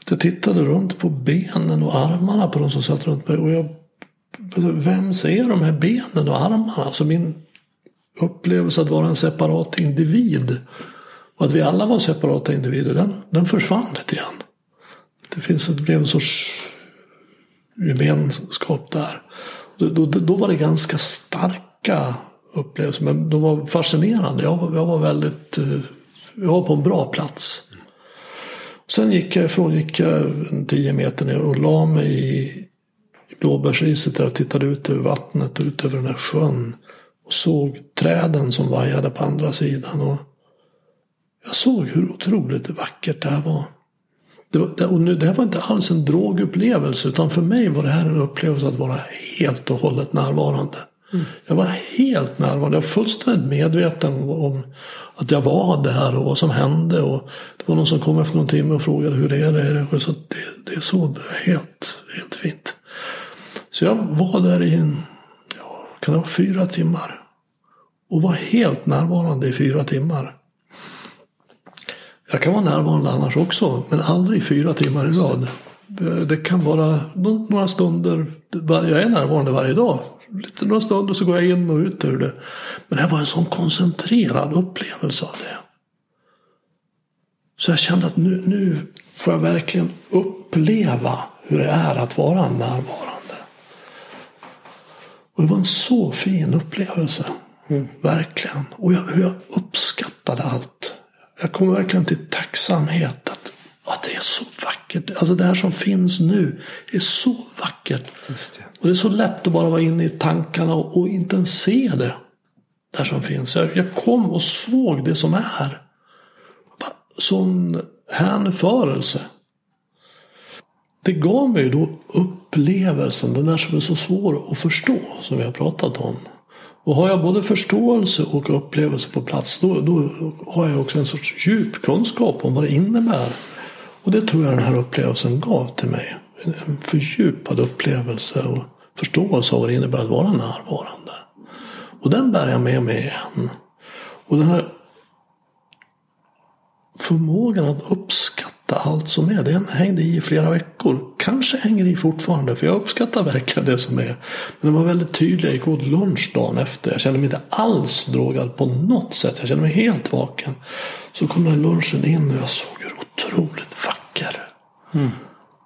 att jag tittade runt på benen och armarna på de som satt runt mig. Och jag, alltså, vem ser de här benen och armarna? Alltså min upplevelse att vara en separat individ. Och att vi alla var separata individer. Den, den försvann lite grann. Det finns det blev en sorts gemenskap där. Då, då, då, var det ganska starka upplevelser. Men de var fascinerande. Jag, var, jag var väldigt... Eh, jag var på en bra plats. Sen gick jag ifrån, gick jag en tio meter ner och la mig i, i blåbärsriset där och tittade ut över vattnet och ut över den här sjön. Och såg träden som vajade på andra sidan. Och jag såg hur otroligt vackert det här var. Det, var, och nu, det här var inte alls en drogupplevelse utan för mig var det här en upplevelse att vara helt och hållet närvarande. Mm. Jag var helt närvarande. Jag var fullständigt medveten om att jag var där och vad som hände. Och det var någon som kom efter någon timme och frågade hur det är det Så det, det är så är helt, helt fint. Så jag var där i en, ja, kan det vara fyra timmar. Och var helt närvarande i fyra timmar. Jag kan vara närvarande annars också, men aldrig fyra timmar i rad. Det kan vara några stunder, jag är närvarande varje dag. Lite några stunder så går jag in och ut ur det. Men det här var en sån koncentrerad upplevelse av det. Så jag kände att nu, nu får jag verkligen uppleva hur det är att vara närvarande. Och det var en så fin upplevelse. Mm. Verkligen. Och jag, hur jag uppskattade allt. Jag kommer verkligen till tacksamhet att, att det är så vackert. Alltså det här som finns nu är så vackert. Det. Och det är så lätt att bara vara inne i tankarna och, och inte ens se det. Där som finns. Jag, jag kom och såg det som är. Sån hänförelse. Det gav mig då upplevelsen, den där som är så svår att förstå, som vi har pratat om. Och har jag både förståelse och upplevelse på plats då, då har jag också en sorts djup kunskap om vad det innebär. Och det tror jag den här upplevelsen gav till mig. En fördjupad upplevelse och förståelse av vad det innebär att vara närvarande. Och den bär jag med mig än. Och den här förmågan att uppskatta allt som är. Den hängde i flera veckor. Kanske hänger i fortfarande för jag uppskattar verkligen det som är. Men det var väldigt tydligt. Jag gick åt lunch dagen efter. Jag kände mig inte alls drogad på något sätt. Jag kände mig helt vaken. Så kom den lunchen in och jag såg hur otroligt vacker. Mm.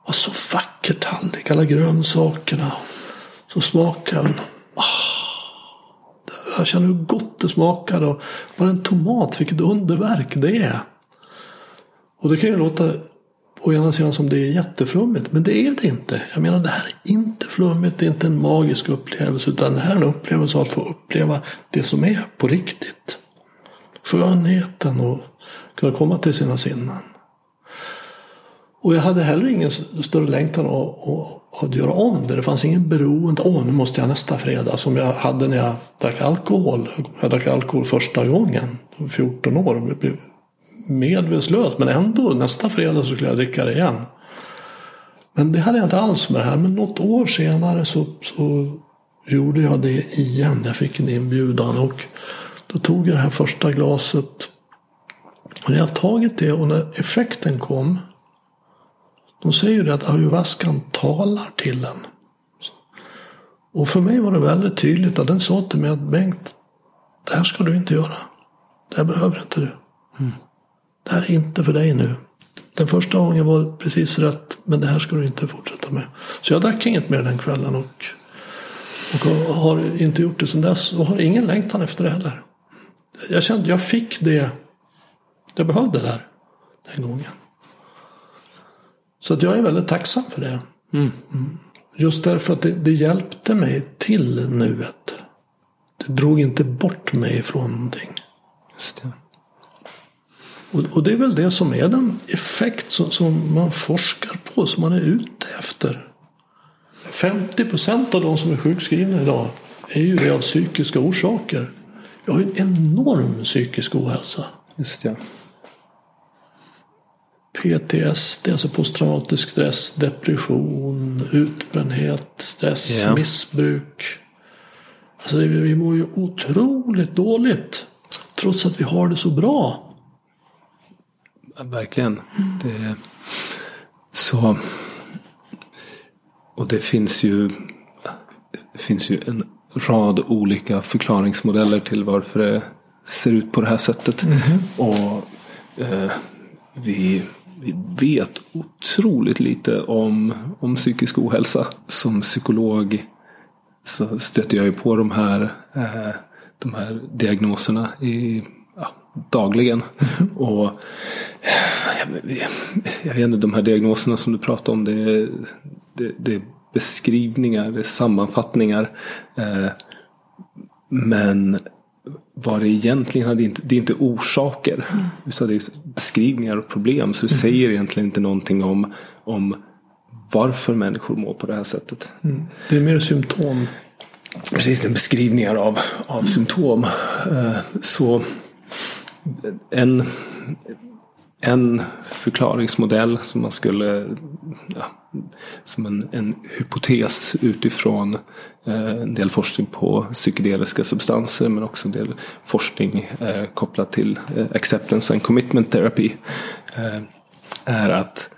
Vad så vacker tallrik. Alla grönsakerna. Så smakade ah, Jag kände hur gott det smakade. Och bara en tomat, vilket underverk det är. Och det kan ju låta å ena sidan som det är jätteflummigt. Men det är det inte. Jag menar det här är inte flummigt. Det är inte en magisk upplevelse. Utan det här är en upplevelse av att få uppleva det som är på riktigt. Skönheten och kunna komma till sina sinnen. Och jag hade heller ingen större längtan att, att, göra om det. Det fanns ingen beroende. Åh, nu måste jag nästa fredag. Som jag hade när jag drack alkohol. Jag drack alkohol första gången. 14 år medvetslös. Men ändå nästa fredag så skulle jag dricka det igen. Men det hade jag inte alls med det här. Men något år senare så, så gjorde jag det igen. Jag fick en inbjudan och då tog jag det här första glaset. Och när jag tagit det och när effekten kom. De säger ju det att ayahuascan talar till en. Och för mig var det väldigt tydligt att den sa till mig att Bengt, det här ska du inte göra. Det här behöver inte du. Mm. Det här är inte för dig nu. Den första gången var precis rätt men det här ska du inte fortsätta med. Så jag drack inget mer den kvällen och, och har inte gjort det sedan dess och har ingen längtan efter det heller. Jag kände jag fick det jag behövde där den gången. Så att jag är väldigt tacksam för det. Mm. Mm. Just därför att det, det, hjälpte mig till nuet. Det drog inte bort mig från någonting. Just det. Och, och, det är väl det som är den effekt som, som, man forskar på, som man är ute efter. 50 procent av de som är sjukskrivna idag är ju det av psykiska orsaker. Vi har ju en enorm psykisk ohälsa. Just ja. PTSD, alltså posttraumatisk stress, depression, utbrändhet, stress, Ja. missbruk. Alltså det, vi mår ju otroligt dåligt. Trots att vi har det så bra. Verkligen. Det, så, och det finns ju det finns ju en rad olika förklaringsmodeller till varför det ser ut på det här sättet. Och eh, vi, vi vet otroligt lite om, om psykisk ohälsa. Som psykolog så stöter jag ju på de här, eh, de här diagnoserna i, dagligen. Och jag, jag vet inte, de här diagnoserna som du pratar om, det är, det, det är beskrivningar, det är sammanfattningar. Eh, men vad det egentligen är, det är inte, det är inte orsaker. Utan det är beskrivningar och problem. Så det säger egentligen inte någonting om, om varför människor mår på det här sättet. Det är mer symptom. Precis, det är beskrivningar av, av symptom. Eh, Så en, en förklaringsmodell som man skulle, ja, som en, en hypotes utifrån eh, en del forskning på psykedeliska substanser men också en del forskning eh, kopplat till eh, acceptance and commitment therapy. Eh, är att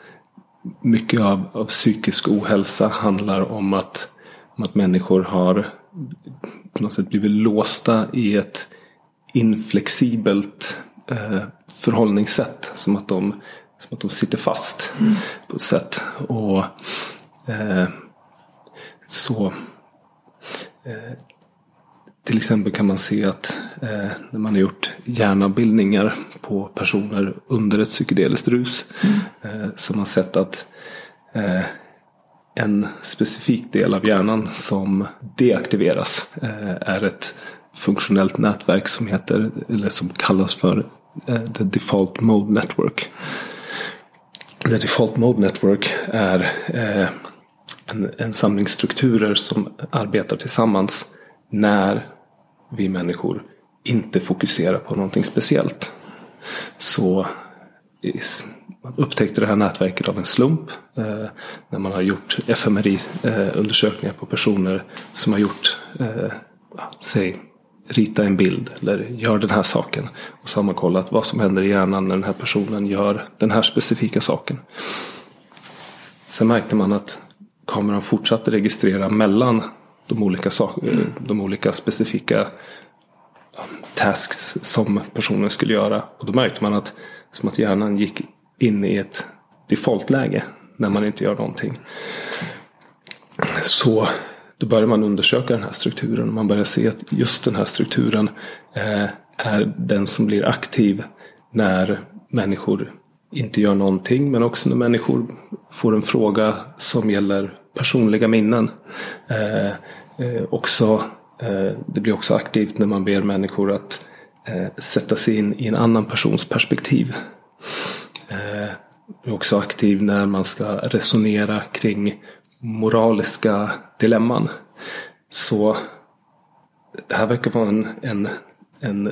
mycket av, av psykisk ohälsa handlar om att, om att människor har på något sätt blivit låsta i ett inflexibelt eh, förhållningssätt. Som att, de, som att de sitter fast på ett sätt. Och eh, så eh, till exempel kan man se att eh, när man har gjort hjärnavbildningar på personer under ett psykedeliskt rus. Eh, så har man sett att eh, en specifik del av hjärnan som deaktiveras eh, är ett funktionellt nätverk som heter, eller som kallas för eh, the default mode network. The default mode network är eh, en, en samling strukturer som arbetar tillsammans när vi människor inte fokuserar på någonting speciellt. Så man upptäckte det här nätverket av en slump. Eh, när man har gjort fMRI-undersökningar eh, på personer som har gjort, eh, säg, rita en bild eller gör den här saken. Och så har man kollat vad som händer i hjärnan när den här personen gör den här specifika saken. Sen märkte man att kameran fortsatte registrera mellan de olika, sak- eh, de olika specifika tasks som personen skulle göra. Och då märkte man att, som att hjärnan gick in i ett defaultläge när man inte gör någonting. Så då börjar man undersöka den här strukturen och man börjar se att just den här strukturen eh, är den som blir aktiv när människor inte gör någonting men också när människor får en fråga som gäller personliga minnen. Eh, eh, också, eh, det blir också aktivt när man ber människor att eh, sätta sig in i en annan persons perspektiv. Eh, är också aktiv när man ska resonera kring moraliska dilemman. Så det här verkar vara en, en, en,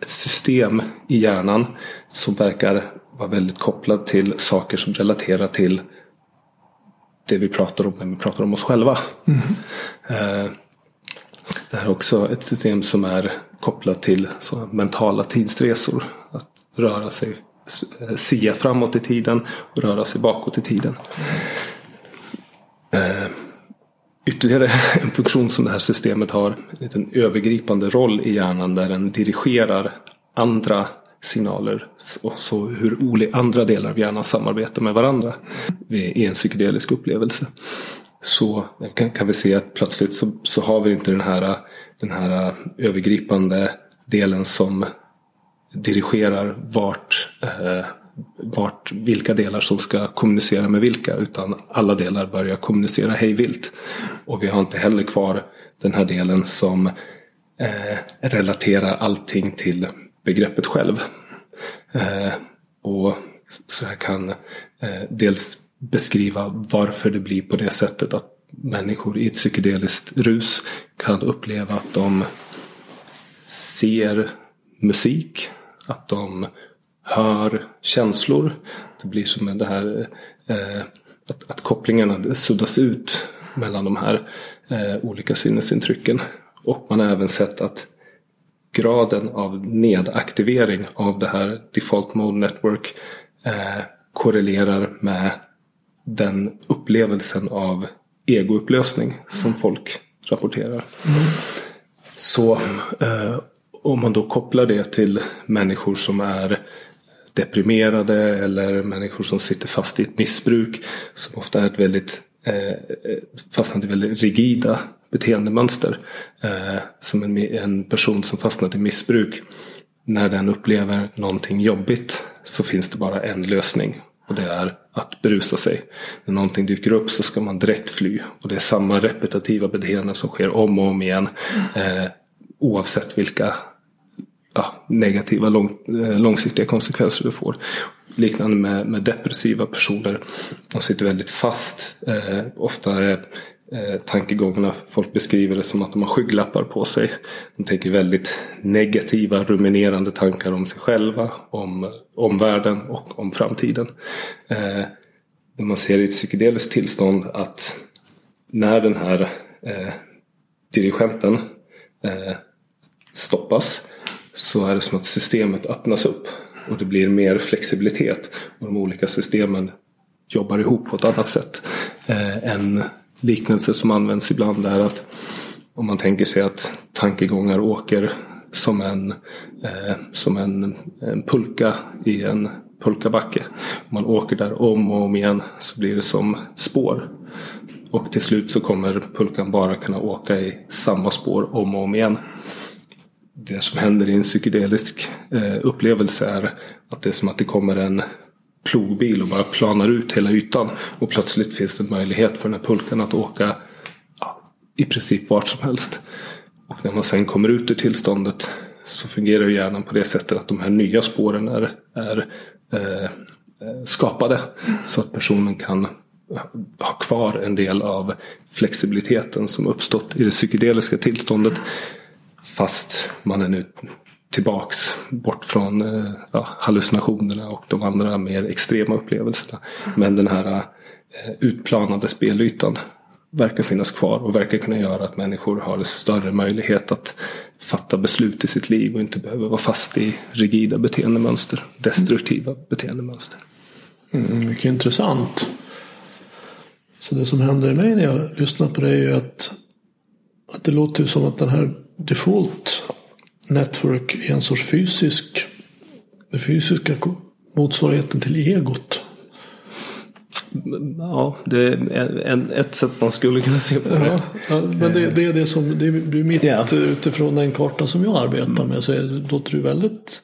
ett system i hjärnan som verkar vara väldigt kopplat till saker som relaterar till det vi pratar om när vi pratar om oss själva. Eh, Det här är också ett system som är kopplat till så mentala tidsresor. Att röra sig, eh, sia framåt i tiden och röra sig bakåt i tiden. Eh, Ytterligare *laughs* en funktion som det här systemet har, en liten övergripande roll i hjärnan där den dirigerar andra signaler. och så hur andra delar av hjärnan samarbetar med varandra i en psykedelisk upplevelse. Så eh, kan, kan vi se att plötsligt så, så har vi inte den här, eh, den här eh, övergripande delen som dirigerar vart, eh, vart vilka delar som ska kommunicera med vilka. Utan alla delar börjar kommunicera hejvilt. Och vi har inte heller kvar den här delen som eh, relaterar allting till begreppet själv. Eh, och så här kan eh, dels beskriva varför det blir på det sättet att människor i ett psykedeliskt rus kan uppleva att de ser musik, att de hör känslor. Det blir som det här eh, att, att kopplingarna suddas ut mellan de här eh, olika sinnesintrycken. Och man har även sett att graden av nedaktivering av det här default mode network eh, korrelerar med den upplevelsen av egoupplösning som folk rapporterar. Mm. Så eh, om man då kopplar det till människor som är deprimerade eller människor som sitter fast i ett missbruk som ofta är ett väldigt eh, fastnat i väldigt rigida beteendemönster. Eh, som en, en person som fastnat i missbruk. När den upplever någonting jobbigt så finns det bara en lösning. Och det är att berusa sig. När någonting dyker upp så ska man direkt fly. Och det är samma repetitiva beteende som sker om och om igen. Eh, oavsett vilka ja, negativa lång, eh, långsiktiga konsekvenser du får. Liknande med, med depressiva personer. De sitter väldigt fast. Eh, ofta är eh, tankegångarna, folk beskriver det som att de har skygglappar på sig. De tänker väldigt negativa, ruminerande tankar om sig själva, om omvärlden och om framtiden. Eh, man ser i ett psykedeliskt tillstånd att när den här eh, dirigenten eh, stoppas så är det som att systemet öppnas upp och det blir mer flexibilitet. Och de olika systemen jobbar ihop på ett annat sätt. Eh, en liknelse som används ibland är att om man tänker sig att tankegångar åker som en, eh, som en, en pulka i en pulkabacke. Om man åker där om och om igen så blir det som spår. Och till slut så kommer pulkan bara kunna åka i samma spår om och om igen det som händer i en psykedelisk eh, upplevelse är att det är som att det kommer en plogbil och bara planar ut hela ytan. Och plötsligt finns det möjlighet för den här pulkan att åka ja, i princip vart som helst. Och när man sen kommer ut ur tillståndet så fungerar ju hjärnan på det sättet att de här nya spåren är, är eh, eh skapade. Så att personen kan ha kvar en del av flexibiliteten som uppstått i det psykedeliska tillståndet. Fast man är nu tillbaks bort från eh, ja, hallucinationerna och de andra mer extrema upplevelserna. Men den här eh, utplanade spelytan verkar finnas kvar och verkar kunna göra att människor har en större möjlighet att fatta beslut i sitt liv och inte behöver vara fast i rigida beteendemönster, destruktiva beteendemönster. Mm, mycket intressant. Så det som händer i mig när jag lyssnar på det är ju att, att det låter som att den här default network är en sorts fysisk, den fysiska motsvarigheten till egot. Ja, det är en, ett sätt man skulle kunna se på det. Ja, men det, det, är det som det är mitt ja. utifrån den karta som jag arbetar med. Så är, låter det väldigt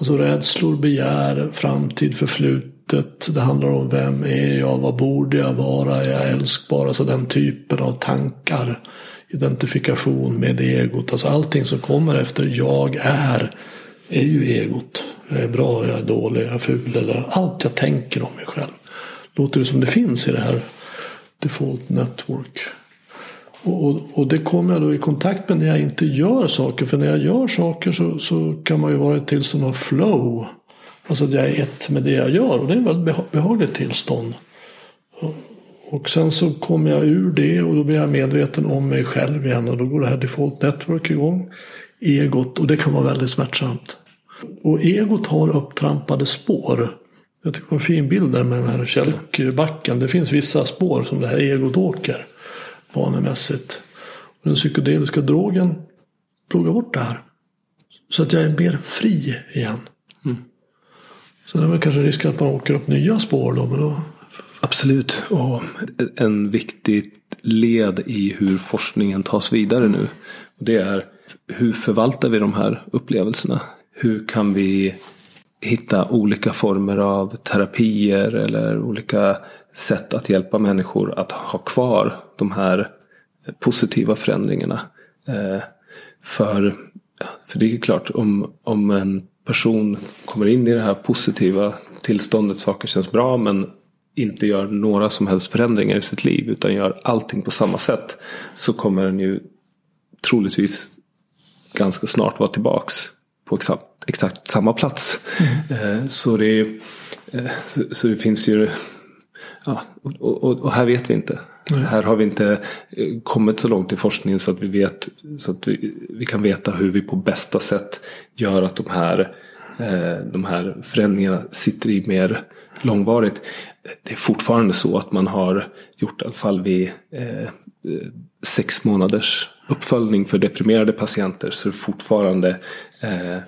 alltså rädslor, begär, framtid, förflutet. Det handlar om vem är jag, vad borde jag vara, är jag älskbar? Alltså den typen av tankar identifikation med egot. Alltså allting som kommer efter jag är är ju egot. Jag är bra, jag är dålig, jag är ful. Eller allt jag tänker om mig själv. Låter det som det finns i det här default network. Och, och, och, det kommer jag då i kontakt med när jag inte gör saker. För när jag gör saker så, så kan man ju vara i ett tillstånd av flow. Alltså att jag är ett med det jag gör. Och det är ett väldigt behagligt tillstånd. Och sen så kommer jag ur det och då blir jag medveten om mig själv igen och då går det här default network igång. Egot och det kan vara väldigt smärtsamt. Och egot har upptrampade spår. Jag tycker det var en fin bild där med den här kälkbacken. Det finns vissa spår som det här egot åker vanemässigt. Och den psykedeliska drogen plogar bort det här. Så att jag är mer fri igen. Mm. Det är väl kanske risken att man åker upp nya spår då. Men då Absolut. Och en viktig led i hur forskningen tas vidare nu. Det är hur förvaltar vi de här upplevelserna? Hur kan vi hitta olika former av terapier eller olika sätt att hjälpa människor att ha kvar de här positiva förändringarna. Eh, för, för det är klart om, om en person kommer in i det här positiva tillståndet, saker känns bra men inte gör några som helst förändringar i sitt liv utan gör allting på samma sätt så kommer den ju troligtvis ganska snart vara tillbaks på exakt, exakt samma plats. Mm. Så, det, så, så, det finns ju Ja, och, och, och, här vet vi inte. Nej. Här har vi inte eh, kommit så långt i forskningen så att vi vet så att vi, vi kan veta hur vi på bästa sätt gör att de här, eh, de här förändringarna sitter i mer långvarigt. Det är fortfarande så att man har gjort i alla fall vid eh, sex månaders uppföljning för deprimerade patienter så är det fortfarande eh,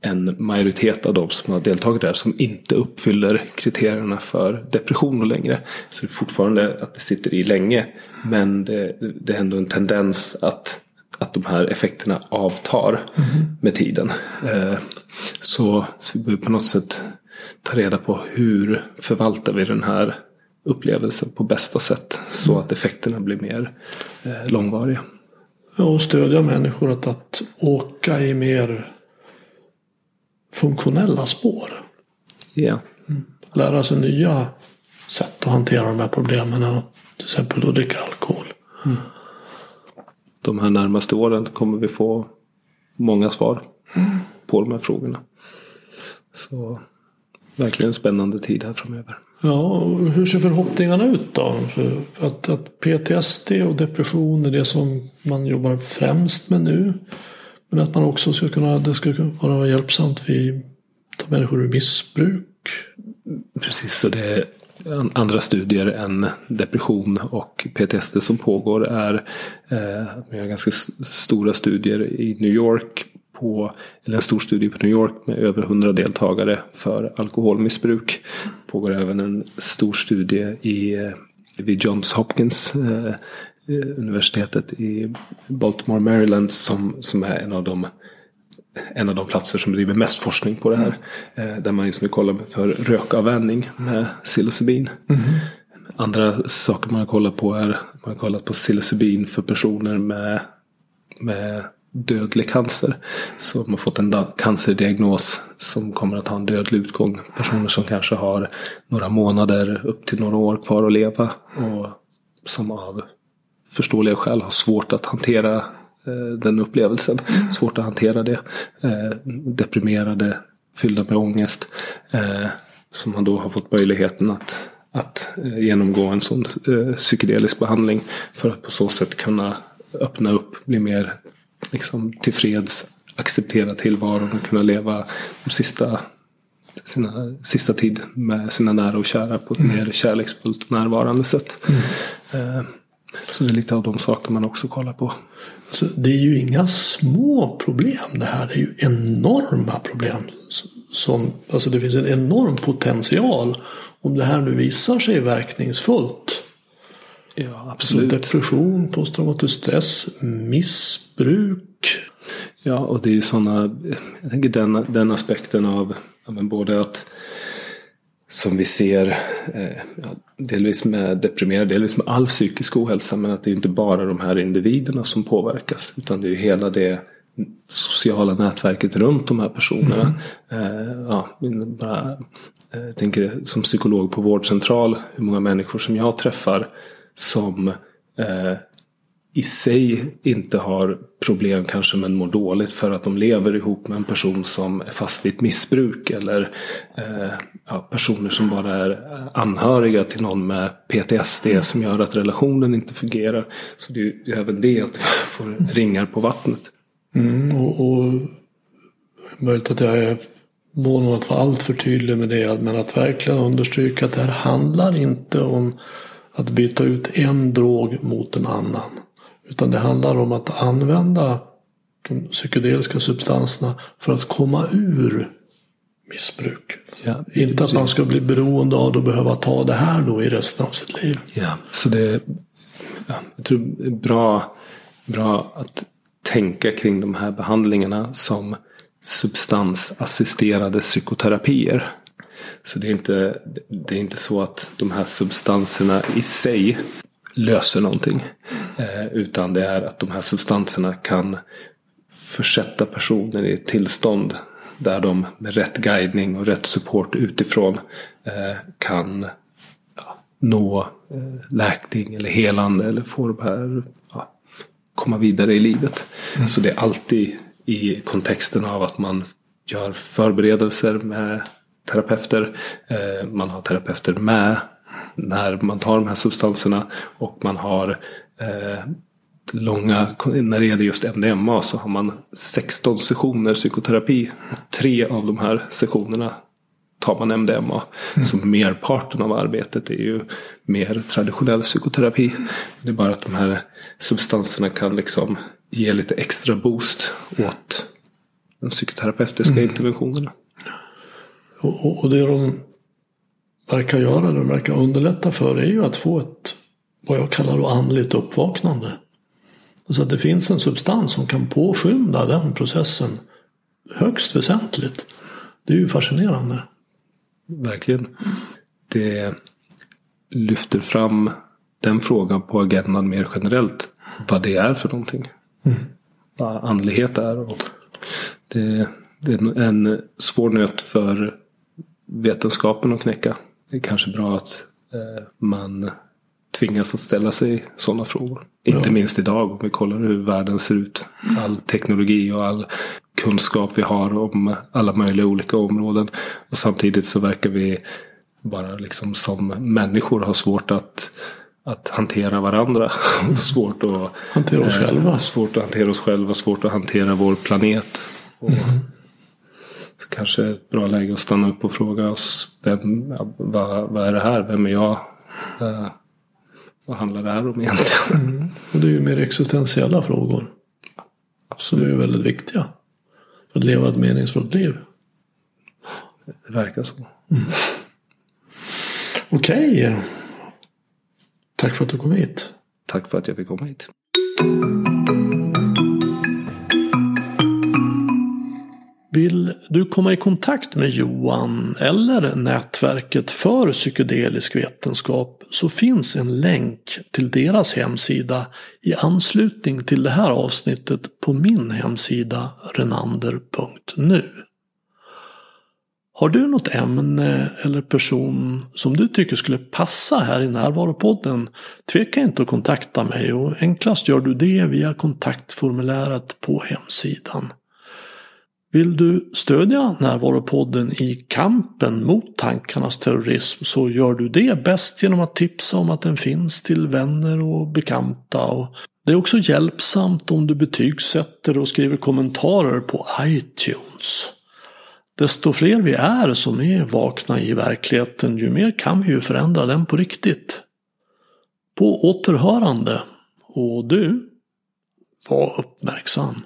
en majoritet av de som har deltagit där som inte uppfyller kriterierna för depression längre. Så det är fortfarande att det sitter i länge. Men det, det är ändå en tendens att, att de här effekterna avtar mm. med tiden. Eh, så, så vi behöver på något sätt ta reda på hur förvaltar vi den här upplevelsen på bästa sätt. Så att effekterna blir mer eh, långvariga. och stödja människor att, att åka i mer funktionella spår. Ja. Mm. Lära sig nya sätt att hantera de här problemen. Till exempel att dricka alkohol. Mm. De här närmaste åren kommer vi få många svar mm. på de här frågorna. Så verkligen en spännande tid här framöver. Ja, hur ser förhoppningarna ut då? Att, att PTSD och depression är det som man jobbar främst med nu. Men att man också ska kunna, det ska vara hjälpsamt vid ta människor ur missbruk. Precis, så det är andra studier än depression och PTSD som pågår är eh, ganska stora studier i New York på, eller en stor studie på New York med över 100 deltagare för alkoholmissbruk. Pågår även en stor studie i, eh, vid Johns Hopkins eh, universitetet i Baltimore, Maryland som, som är en av de en av de platser som bedriver mest forskning på det här. Mm. Där man liksom kollar för rökavvänjning med psilocybin. Mm. Andra saker man har kollat på är man har kollat på psilocybin för personer med, med dödlig cancer. som har fått en cancerdiagnos som kommer att ha en dödlig utgång. Personer som kanske har några månader upp till några år kvar att leva. Och som av förståeliga skäl har svårt att hantera eh, den upplevelsen. Svårt att hantera det. Eh, deprimerade, fyllda med ångest. Eh, som man då har fått möjligheten att, att genomgå en sån psykedelisk behandling. För att på så sätt kunna öppna upp, bli mer liksom, tillfreds, acceptera tillvaron och kunna leva de sista sina sista tid med sina nära och kära på ett mm. mer kärleksfullt och närvarande sätt. Mm. Så det är lite av de saker man också kollar på. Alltså, det är ju inga små problem det här. Det är ju enorma problem. Som, alltså det finns en enorm potential om det här nu visar sig verkningsfullt. Ja, absolut. Så depression, posttraumatisk stress, missbruk. Ja, och det är ju sådana, jag tänker den, den aspekten av ja, men både att som vi ser eh, delvis med deprimerade, delvis med all psykisk ohälsa. Men att det är inte bara de här individerna som påverkas. Utan det är hela det sociala nätverket runt de här personerna. Mm. Eh, ja, bara, eh, jag tänker som psykolog på vårdcentral. Hur många människor som jag träffar som eh, i sig inte har problem kanske men mår dåligt för att de lever ihop med en person som är fast i ett missbruk. Eller eh, ja, personer som bara är anhöriga till någon med PTSD mm. som gör att relationen inte fungerar. Så det är ju även det att vi får ringar på vattnet. Mm, och, och möjligt att jag är mån om att vara alltför tydlig med det. Men att verkligen understryka att det här handlar inte om att byta ut en drog mot en annan. Utan det handlar om att använda de psykedeliska substanserna för att komma ur missbruk. Ja, Inte att man ska bli beroende av att behöva ta det här då i resten av sitt liv. Ja, så det ja, jag tror det är bra, bra att tänka kring de här behandlingarna som substansassisterade psykoterapier. Så det är, inte, det är inte så att de här substanserna i sig löser någonting. Eh, utan det är att de här substanserna kan försätta personer i ett tillstånd där de med rätt guidning och rätt support utifrån eh, kan ja, nå eh, läkning eller helande eller få de här, ja, komma vidare i livet. Mm. Så det är alltid i kontexten av att man gör förberedelser med terapeuter. Eh, man har terapeuter med när man tar de här substanserna och man har eh, långa, när det gäller just MDMA så har man 16 sessioner psykoterapi. Tre av de här sessionerna tar man MDMA. Mm. Så merparten av arbetet är ju mer traditionell psykoterapi. Det är bara att de här substanserna kan liksom ge lite extra boost åt de psykoterapeutiska mm. interventionerna. Och, och det de verkar göra, de verkar underlätta för är ju att få ett vad jag kallar då andligt uppvaknande. Så att det finns en substans som kan påskynda den processen högst väsentligt. Det är ju fascinerande. Verkligen. Det lyfter fram den frågan på agendan mer generellt. Vad det är för någonting. Mm. Vad andlighet är. Och det, det är en svår nöt för vetenskapen att knäcka. Det är kanske bra att eh, man tvingas att ställa sig sådana frågor. Ja. Inte minst idag om vi kollar hur världen ser ut. All teknologi och all kunskap vi har om alla möjliga olika områden. Och samtidigt så verkar vi bara liksom som människor ha svårt att, att hantera varandra. *laughs* svårt att hantera oss eh, själva. Svårt att hantera oss själva, svårt att hantera vår planet. Och mm. Så kanske ett bra läge att stanna upp och fråga oss vem, vad, vad är det här? Vem är jag? Eh, vad handlar det här om egentligen? Mm. Och det är ju mer existentiella frågor. Absolut. Som är väldigt viktiga. För att leva ett meningsfullt liv. Det verkar så. Mm. Okej. Okay. Tack för att du kom hit. Tack för att jag fick komma hit. Vill du komma i kontakt med Johan eller nätverket för psykedelisk vetenskap så finns en länk till deras hemsida i anslutning till det här avsnittet på min hemsida renander.nu. Har du något ämne eller person som du tycker skulle passa här i Närvaropodden? Tveka inte att kontakta mig och enklast gör du det via kontaktformuläret på hemsidan. Vill du stödja Närvaropodden i kampen mot tankarnas terrorism så gör du det bäst genom att tipsa om att den finns till vänner och bekanta. Och det är också hjälpsamt om du betygsätter och skriver kommentarer på iTunes. Desto fler vi är som är vakna i verkligheten, ju mer kan vi ju förändra den på riktigt. På återhörande. Och du, var uppmärksam.